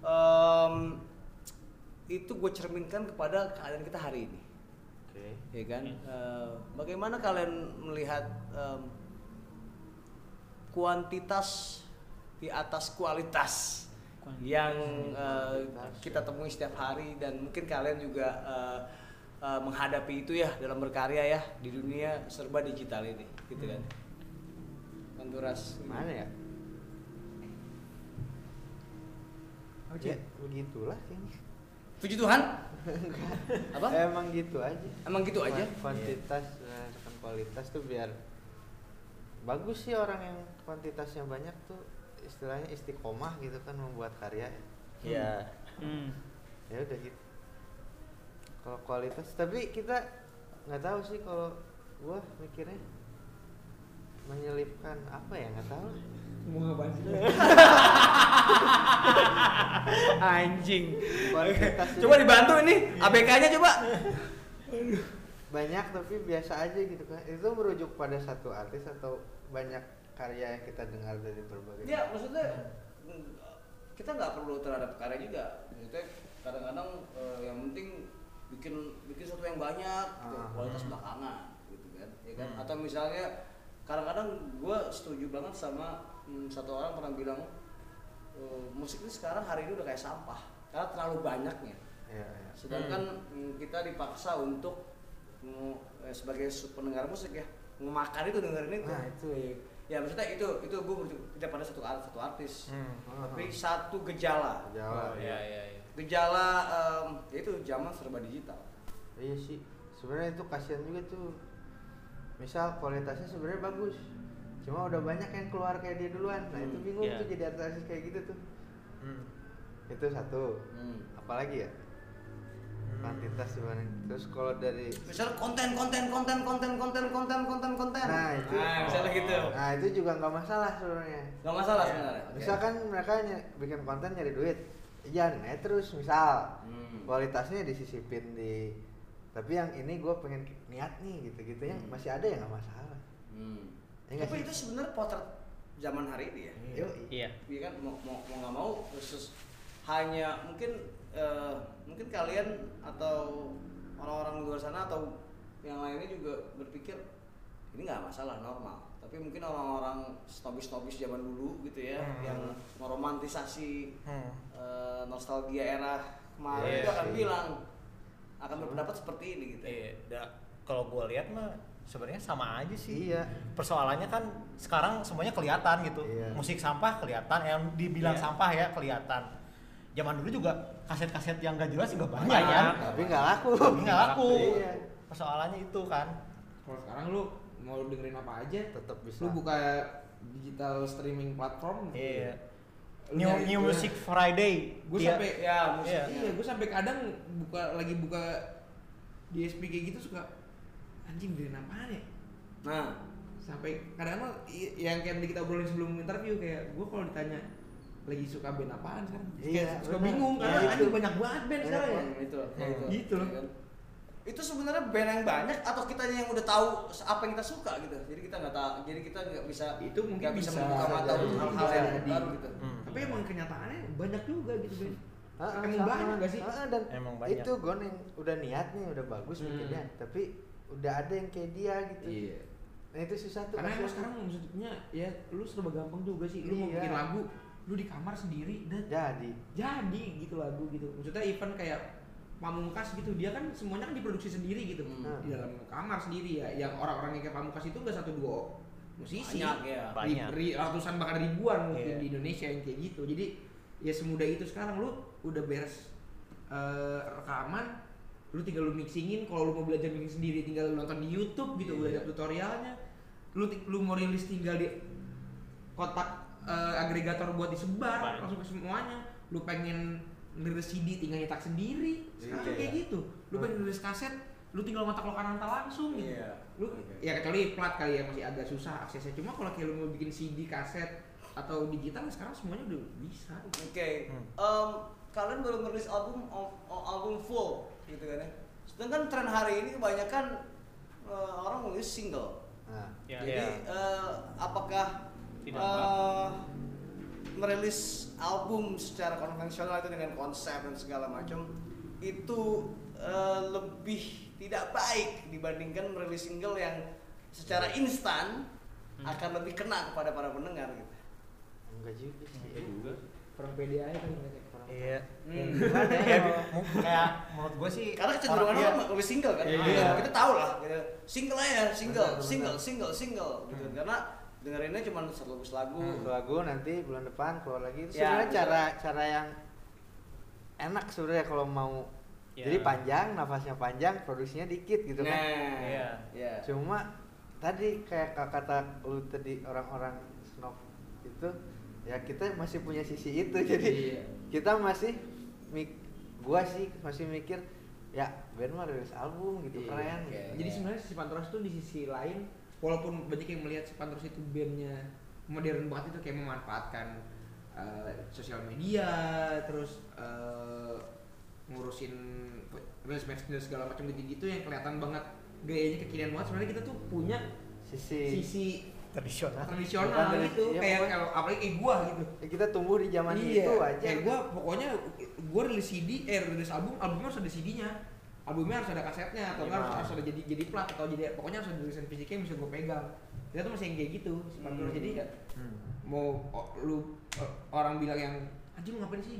em, itu gue cerminkan kepada keadaan kita hari ini. Oke. ya kan? Eh, bagaimana kalian melihat em, kuantitas di atas kualitas yang eh, kita temui setiap hari dan mungkin kalian juga eh, eh, menghadapi itu ya dalam berkarya ya di dunia serba digital ini gitu kan Panturas Mana ya? Ya, begitulah kayaknya. puji Tuhan apa Emang gitu aja. emang gitu aja Kuantitas berdasarkan kualitas tuh biar bagus sih orang yang kuantitasnya banyak tuh istilahnya istiqomah gitu kan membuat karya. ya Hmm. Ya udah gitu. Kalau kualitas tapi kita nggak tahu sih kalau gua mikirnya menyelipkan apa ya nggak tahu. Mau ngapain sih? anjing coba dibantu ini ABK-nya coba. Banyak tapi biasa aja gitu kan. Itu merujuk pada satu artis atau banyak karya yang kita dengar dari berbagai ya maksudnya kita nggak perlu terhadap karya juga. Maksudnya kadang-kadang eh, yang penting bikin bikin sesuatu yang banyak gitu, Ah. kualitas belakangan gitu kan. Ya kan? Hmm. atau misalnya kadang-kadang gue setuju banget sama mm, satu orang pernah bilang eh, musik ini sekarang hari ini udah kayak sampah karena terlalu banyaknya ya, ya. sedangkan mm, kita dipaksa untuk eh, sebagai pendengar musik ya memakan itu dengerin itu Nah, itu ya. ya maksudnya itu itu gue tidak pada satu art- satu artis Hmm. tapi satu gejala Jawa. iya iya iya gejala em, ya itu zaman serba digital Iya sih. Sebenarnya itu kasihan juga tuh. Misal kualitasnya sebenarnya bagus. Cuma udah banyak yang keluar kayak dia duluan. Nah, itu Hmm, bingung iya. tuh jadi artis kayak gitu tuh. Hmm. Itu satu. hmm. Apalagi ya? Kuantitas sebenarnya. Terus kalau dari misalnya konten konten konten konten konten konten konten konten Nah, itu. nah misalnya gitu Nah, itu juga nggak masalah sebenarnya. nggak masalah Ya. sebenarnya Oke. Misalkan mereka ny- bikin konten nyari duit. Jangan eh terus misal Hmm. kualitasnya disisipin di tapi yang ini gue pengen niat nih gitu-gitu yang Hmm. masih ada ya nggak masalah. Hmm. Ya tapi sih? itu sebenarnya potret zaman hari ini ya Yo, Iya. Iya kan mau mau mau nggak mau khusus hanya mungkin eh, mungkin kalian atau orang-orang di luar sana atau yang lainnya juga berpikir ini nggak masalah normal tapi mungkin orang-orang snobis-snobis zaman dulu gitu ya Hmm. yang meromantisasi Hmm. eh, nostalgia era kemarin Iya itu akan sih. bilang akan berpendapat seperti ini gitu Iya, da- kalau gue lihat mah sebenarnya sama aja sih. Iya. Persoalannya kan sekarang semuanya kelihatan gitu. Iya. Musik sampah kelihatan, yang dibilang Iya. sampah ya kelihatan. Zaman dulu juga kaset-kaset yang gak jelas juga banyak, Banyak. kan. Tapi nggak laku. Tapi nggak laku. Iya. Persoalannya itu kan. Kalau sekarang lu mau dengerin apa aja, Tetap bisa. lu buka digital streaming platform. Iya. Lu New nyari- New gua- Music Friday. Gue sampai ya musik Iya. Iya, gue sampai kadang buka lagi buka di SP kayak gitu suka anjing dengerin apaan ya? nah Sampai kadang i- yang kayak tadi kita obrolin sebelum interview kayak gue kalau ditanya lagi suka band apaan sekarang Iya, kayak suka bener. bingung Iya, karena itu. anjing banyak banget band Iya, sekarang ya. Itu Hmm. itu Gitu loh. ya kan? itu sebenarnya band yang banyak atau kitanya yang udah tahu apa yang kita suka gitu jadi kita nggak tahu jadi kita nggak bisa Itu mungkin nggak bisa, bisa membuka mata hal-hal bisa yang baru gitu Hmm. Tapi emang kenyataannya banyak juga gitu. Ah, ah, Emang banyak gak sih? Ah, dan Emang banyak. itu gon yang udah niat nih udah bagus Hmm. bikinnya tapi udah ada yang kayak dia gitu Iya. nah itu susah tuh Karena emang sekarang maksudnya ya lu serba gampang juga sih. Lu mau Iya. bikin lagu, lu di kamar sendiri dan jadi jadi gitu lagu gitu. Maksudnya event kayak Pamungkas gitu, dia kan semuanya kan diproduksi sendiri gitu Hmm. di dalam kamar sendiri ya. Yang orang-orang yang kayak Pamungkas itu enggak satu dua musisi. banyak ya Banyak. Ri- ratusan bahkan ribuan mungkin Iya. di Indonesia yang kayak gitu. Jadi ya semudah itu sekarang lu udah beres eh, rekaman, lu tinggal lu mixingin. Kalau lu mau belajar mixing sendiri tinggal lu nonton di YouTube gitu, udah ada Iya. tutorialnya. Lu lu mau rilis tinggal di kotak eh, agregator buat disebar Banyak. langsung ke semuanya. Lu pengen ngerilis CD tinggal nyetak sendiri. Sekarang Iya. kayak gitu. Lu pengen ngerilis kaset, lu tinggal ngotak lokananta langsung gitu Iya. lu ya kecuali plat kali yang masih agak susah aksesnya cuma kalau kayak lu mau bikin CD kaset atau digital sekarang semuanya udah bisa oke Hmm. Em, kalian baru merilis album o- o- album full gitu kan ya sedangkan tren hari ini kebanyakan eh, orang nulis single nah Ya. Jadi Iya. eh, apakah Tidak, eh, merilis album secara konvensional itu dengan konsep dan segala macam itu eh, lebih tidak baik dibandingkan merilis single yang secara instan Hmm. akan lebih kena kepada para pendengar gitu. enggak juga sih Iya juga. kurang pede aja kurang Iya. Hmm. Ya? Kayak menurut gue sih Karena kecenderungan orang- orang lebih single kan. Iya. Iya. Kita tahu lah, gitu. single aja, single, Benar, single, benar. single, single, gitu. Karena dengerinnya cuma satu lagu. Satu lagu nanti bulan depan keluar lagi itu Ya, sebenarnya bisa. cara cara yang enak sebenarnya kalau mau Ya. jadi panjang nafasnya panjang produksinya dikit gitu Nah, kan Iya. iya. cuma tadi kayak kata lu tadi orang-orang snob itu ya kita masih punya sisi itu jadi Iya. kita masih mik gua sih masih mikir ya band mah rilis album gitu Iya, keren oke. Jadi sebenarnya si Pantoras tuh di sisi lain walaupun banyak yang melihat si Pantoras itu bandnya modern banget itu kayak memanfaatkan eh, sosial media terus eh, ngurusin rilis merchandise segala macam gitu-gitu yang kelihatan banget gayanya kekinian banget. Sebenarnya kita tuh punya sisi, sisi tradisional. tradisional Bukan gitu. iya, kayak kalau apalagi kayak gua gitu. Ya kita tumbuh di zaman iya, itu aja. Kayak gua pokoknya gua rilis CD eh rilis album albumnya harus ada CD-nya albumnya harus ada kasetnya atau enggak harus, Iya. harus ada jadi jadi plat atau jadi pokoknya harus ada tulisan fisiknya yang bisa gua pegang. Kita tuh masih yang kayak gitu Pantura Hmm. jadi ya Hmm. mau o- lu o- orang bilang yang anjing ngapain sih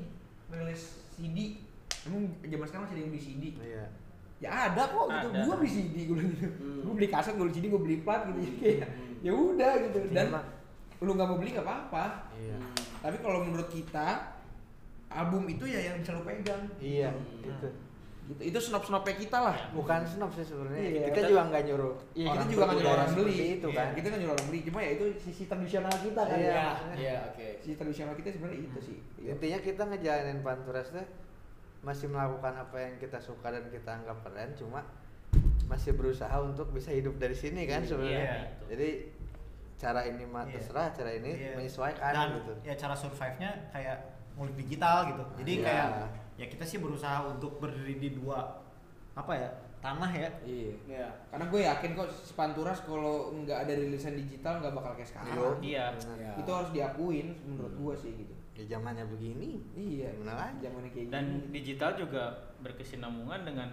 rilis CD emang zaman sekarang masih ada yang beli CD iya. Ya ada kok gitu. Ada. gua beli CD gua bilang gitu. Hmm. gua beli kaset gua beli CD gua beli plat gitu. Jadi kayak Hmm. ya udah gitu. Dan Cuma- lu nggak mau beli nggak apa-apa. Iya. Hmm. tapi kalau menurut kita album itu ya yang bisa lu pegang. Iya Hmm. itu. Gitu. Itu snob snobnya kita lah. Bukan snob sih sebenarnya. Iya, kita kita- juga nggak nyuruh Iya, kita juga nggak nyuruh orang beli. itu Iya, kan? kita nggak nyuruh orang beli. Cuma ya itu sisi tradisional kita kan. Iya, ya maksudnya. Iya, oke. sisi tradisional kita sebenarnya itu sih. Iya. intinya kita ngejalanin panturas tuh masih melakukan apa yang kita suka dan kita anggap keren cuma masih berusaha untuk bisa hidup dari sini kan sebenarnya Iya, itu. jadi cara ini mah Iya. terserah cara ini Iya. menyesuaikan Dan gitu ya cara survive-nya kayak ngulik digital gitu. Jadi Iya. kayak ya kita sih berusaha untuk berdiri di dua apa ya tanah ya. iya Iya. karena gue yakin kok si Panturas kalau nggak ada rilisan digital nggak bakal kayak sekarang. Iya. Iya. itu harus diakuin menurut gue sih gitu ya zamannya begini iya Gimana lagi? zamannya kayak Dan gini digital juga berkesinambungan dengan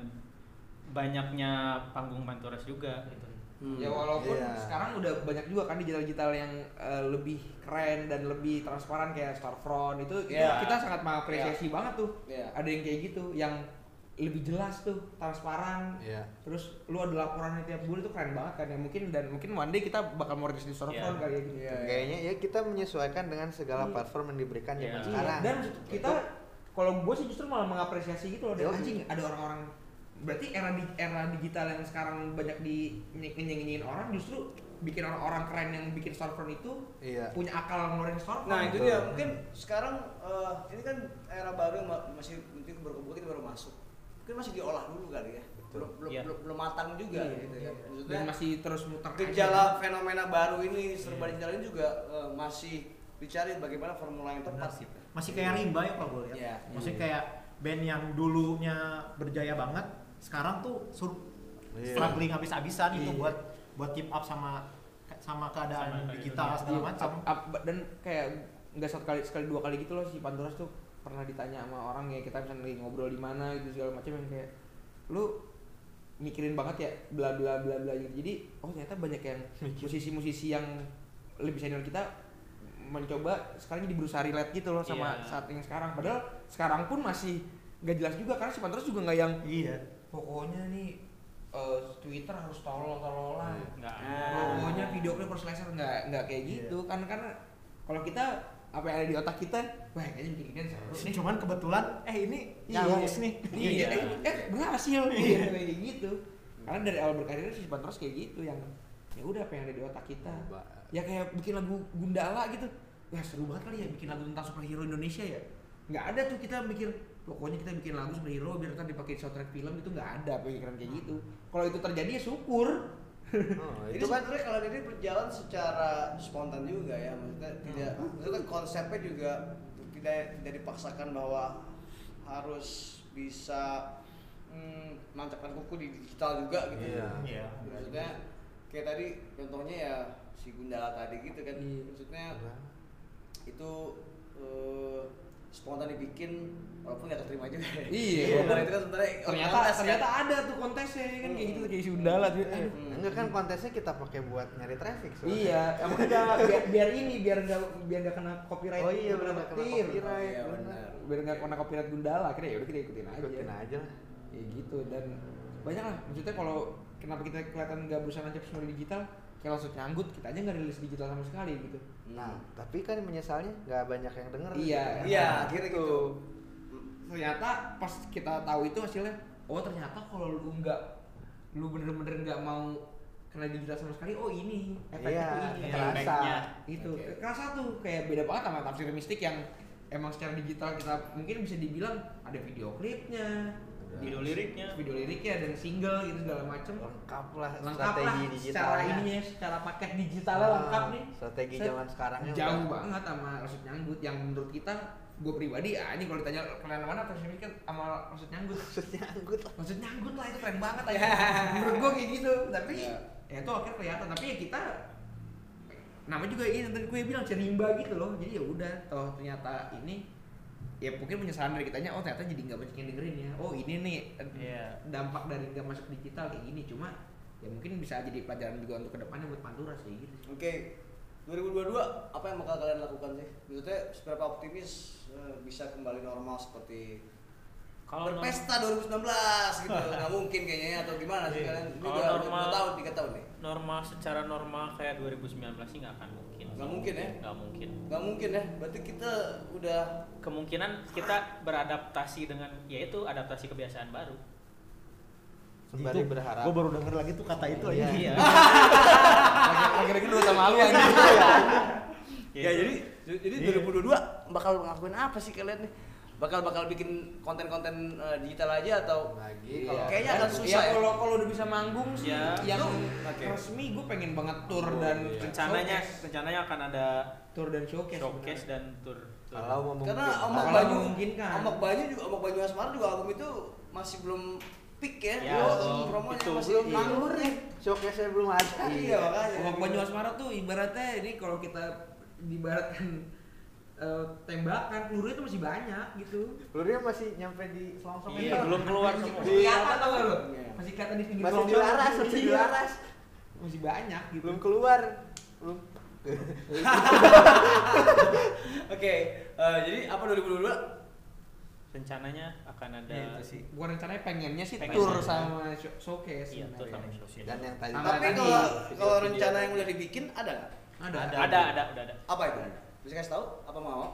banyaknya panggung Panturas juga gitu. Hmm. Ya walaupun Iya. sekarang udah banyak juga kan digital-digital yang eh, lebih keren dan lebih transparan kayak Storefront itu, itu Iya. kita sangat mengapresiasi banget tuh. Iya. Ada yang kayak gitu yang lebih jelas tuh, transparan. Iya. Terus lu ada laporan tiap bulan itu keren banget kan ya mungkin dan mungkin one day kita bakal mau rilis di Iya. kali ya gitu. Iya. kayaknya ya kita menyesuaikan dengan segala Iya. platform yang diberikan zaman Iya. Iya, sekarang dan kita kalau gue sih justru malah mengapresiasi gitu loh Yoi. anjing ada orang-orang berarti era di, era digital yang sekarang banyak di nyenyin orang justru bikin orang-orang keren yang bikin storefront itu iya punya akal ngeluarin storefront Nah itu dia mungkin sekarang eh, ini kan era baru yang masih mungkin baru mungkin baru masuk. Mungkin masih diolah dulu kali ya. Belum belum, Iya. belum matang juga Iya, gitu iya. ya. dan Maksudnya masih terus muter aja. gejala fenomena baru ini serba Iya. digital ini juga eh, masih dicari bagaimana formula yang tepat sih. Masih kayak rimba ya kalau gue lihat. Iya. Maksudnya kayak band yang dulunya berjaya banget, sekarang tuh sur Iya. struggling habis-habisan gitu Iya. buat buat keep up sama sama keadaan Sama digital segala Iya, macam. dan kayak nggak satu kali sekali dua kali gitu loh si Panturas tuh pernah ditanya sama orang ya kita misalnya lagi ngobrol di mana gitu segala macam yang kayak lu mikirin banget ya bla bla bla bla gitu jadi oh ternyata banyak yang musisi-musisi yang lebih senior kita mencoba sekarang jadi berusaha relate gitu loh sama Iya. saat yang sekarang padahal sekarang pun masih nggak jelas juga karena si Panturas juga nggak yang Iya. pokoknya nih eh, Twitter harus tolol-tololan Enggak pokoknya video klip harus laser nggak nggak kayak Iya. gitu kan karena kalau kita apa yang ada di otak kita wah kayaknya bikin ini seru nih. Cuman kebetulan eh ini Iya. nyambung nih. iya. Eh, eh berhasil. Iya. gitu kayak gitu. Karena dari awal berkarir si Bantros kayak gitu yang ya udah apa yang ada di otak kita. Ya kayak bikin lagu Gundala gitu. Wah seru banget kali ya bikin lagu tentang superhero Indonesia ya. Nggak ada tuh kita mikir pokoknya kita bikin lagu superhero biar ntar dipakai di soundtrack film itu nggak ada pikiran kayak gitu. Kalau itu terjadi ya syukur oh, itu kan sebenarnya kalau ini berjalan secara spontan juga ya, maksudnya tidak, maksudnya kan konsepnya juga tidak tidak dipaksakan bahwa harus bisa hmm, nancapkan kuku di digital juga gitu. Iya. Iya. Maksudnya kayak tadi contohnya ya si Gundala tadi gitu kan, Iya. maksudnya itu eh, spontan dibikin walaupun nggak keterima juga. Iya. Walaupun itu kan sebenarnya ternyata kontes, kan? ternyata ada tuh kontesnya kan kayak gitu kayak isi undala tuh. Hmm. Enggak kan kontesnya kita pakai buat nyari traffic sebenarnya. Iya, emang enggak biar, biar ini biar enggak biar enggak kena copyright. Oh iya, benar, kena copyright. Iya, benar. Biar enggak kena copyright Gundala, akhirnya ya udah kita ikutin aja. Ikutin aja lah. Ya gitu dan banyak lah maksudnya kalau kenapa kita kelihatan nggak berusaha nancap semua di digital kayak langsung nyanggut kita aja nggak rilis digital sama sekali gitu Nah, tapi kan menyesalnya nggak banyak yang denger. Iya. Iya, akhirnya gitu. Ternyata pas kita tahu itu hasilnya oh ternyata kalau lu nggak lu bener-bener nggak mau kena digital sama sekali oh ini efeknya Iya, tuh ini kerasa. Efeknya. itu Oke. kerasa tuh kayak beda banget sama tafsir mistik yang emang secara digital kita mungkin bisa dibilang ada video klipnya Video liriknya. video liriknya dan single gitu segala macem Lengkap lah lengkap strategi lah digitalnya. secara ininya secara paket digitalnya Ah, lengkap nih Strategi Set, zaman sekarangnya jauh banget sama Rasut Nyanggut yang menurut kita gue pribadi ah ini kalau ditanya kalian mana mistik kan sama Rasut Nyanggut. Maksudnya anggut lah. maksud nyanggut lah itu keren banget aja menurut gua kayak gitu tapi Iya. ya itu akhirnya kelihatan. Tapi ya kita namanya juga ini tadi gue bilang cerimba gitu loh. Jadi ya udah toh ternyata ini ya mungkin penyesalan dari kitanya oh ternyata jadi nggak banyak yang dengerin ya. Oh ini nih Iya. dampak dari nggak masuk digital kayak gini. Cuma ya mungkin bisa jadi pelajaran juga untuk ke depannya buat Pantura sih gitu Oke, 2022 apa yang bakal kalian lakukan sih? Maksudnya seberapa optimis eh, bisa kembali normal seperti Kalau berpesta 2019 gitu? Nggak mungkin kayaknya ya, atau gimana sih Iya. kalian? Ini udah normal- dua tahun, tiga tahun nih. normal secara normal kayak 2019 sih nggak akan mungkin. Nggak mungkin ya? Nggak mungkin. Nggak mungkin ya? Berarti kita udah Kemungkinan kita beradaptasi dengan yaitu adaptasi kebiasaan baru. Sembari berharap. Gue baru denger lagi tuh kata itu aja. Iya. lagi-lagi dulu sama lu aja ya jadi jadi 2022 bakal ngelakuin apa sih kalian nih? Bakal bakal bikin konten-konten eh, digital aja atau lagi Iya. kalau Kayaknya akan susah ya ya. kalau kalau udah bisa manggung sih Ya. yang oke. resmi gue pengen banget tour Oh, dan iya. rencananya showcase. rencananya akan ada tour dan showcase showcase sebenarnya. dan tour. tour. kalau memungkinkan. karena Omak Kalau Banyu memungkinkan. Omak Banyu juga Omak Banyu Asmara juga album itu masih belum peak ya. Ya, belum. promonya Itu masih belum iya. nganggur nih. Showcase-nya belum ada. Iya, makanya. Omak Banyu Asmara tuh ibaratnya ini kalau kita dibaratkan eh, tembakan pelurunya tuh masih banyak gitu. Pelurunya masih nyampe di selongsong Iya, itu. belum keluar masih, semua. masih kelihatan tau gak lu? Iya. Masih kelihatan di pinggir Masih selongsong. dilaras, masih Iya. dilaras. Masih banyak gitu. Belum keluar. Belum. Oke, eh, jadi apa 2022? Rencananya akan ada Ya, itu sih. Bukan rencananya pengennya sih Pengen tour sama show- showcase. Iya, tour sama showcase. Dan yang tadi Tapi kalau video- kalau rencana yang udah dibikin ada nggak? Ada. Ada, ada, ada, udah ada. Apa itu? Bisa kasih tahu? Apa mau?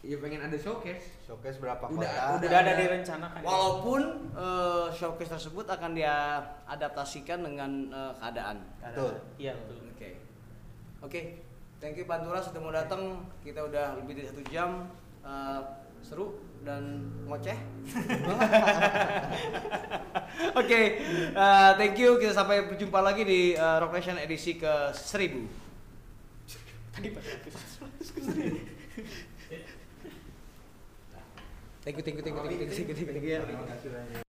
Iya pengen ada showcase. showcase berapa Udah- kota? udah Udah ada ada. direncanakan. Walaupun eh, showcase tersebut akan dia adaptasikan dengan eh, keadaan. Betul. Iya, betul. Oke. Oke. Thank you Pantura sudah mau datang. Kita udah lebih dari satu jam eh, seru dan ngoceh. Oke, eh, thank you. Kita sampai berjumpa lagi di eh, Rock Nation edisi ke 1000. Thank you, thank you, thank you, thank you, thank you, thank you, thank you.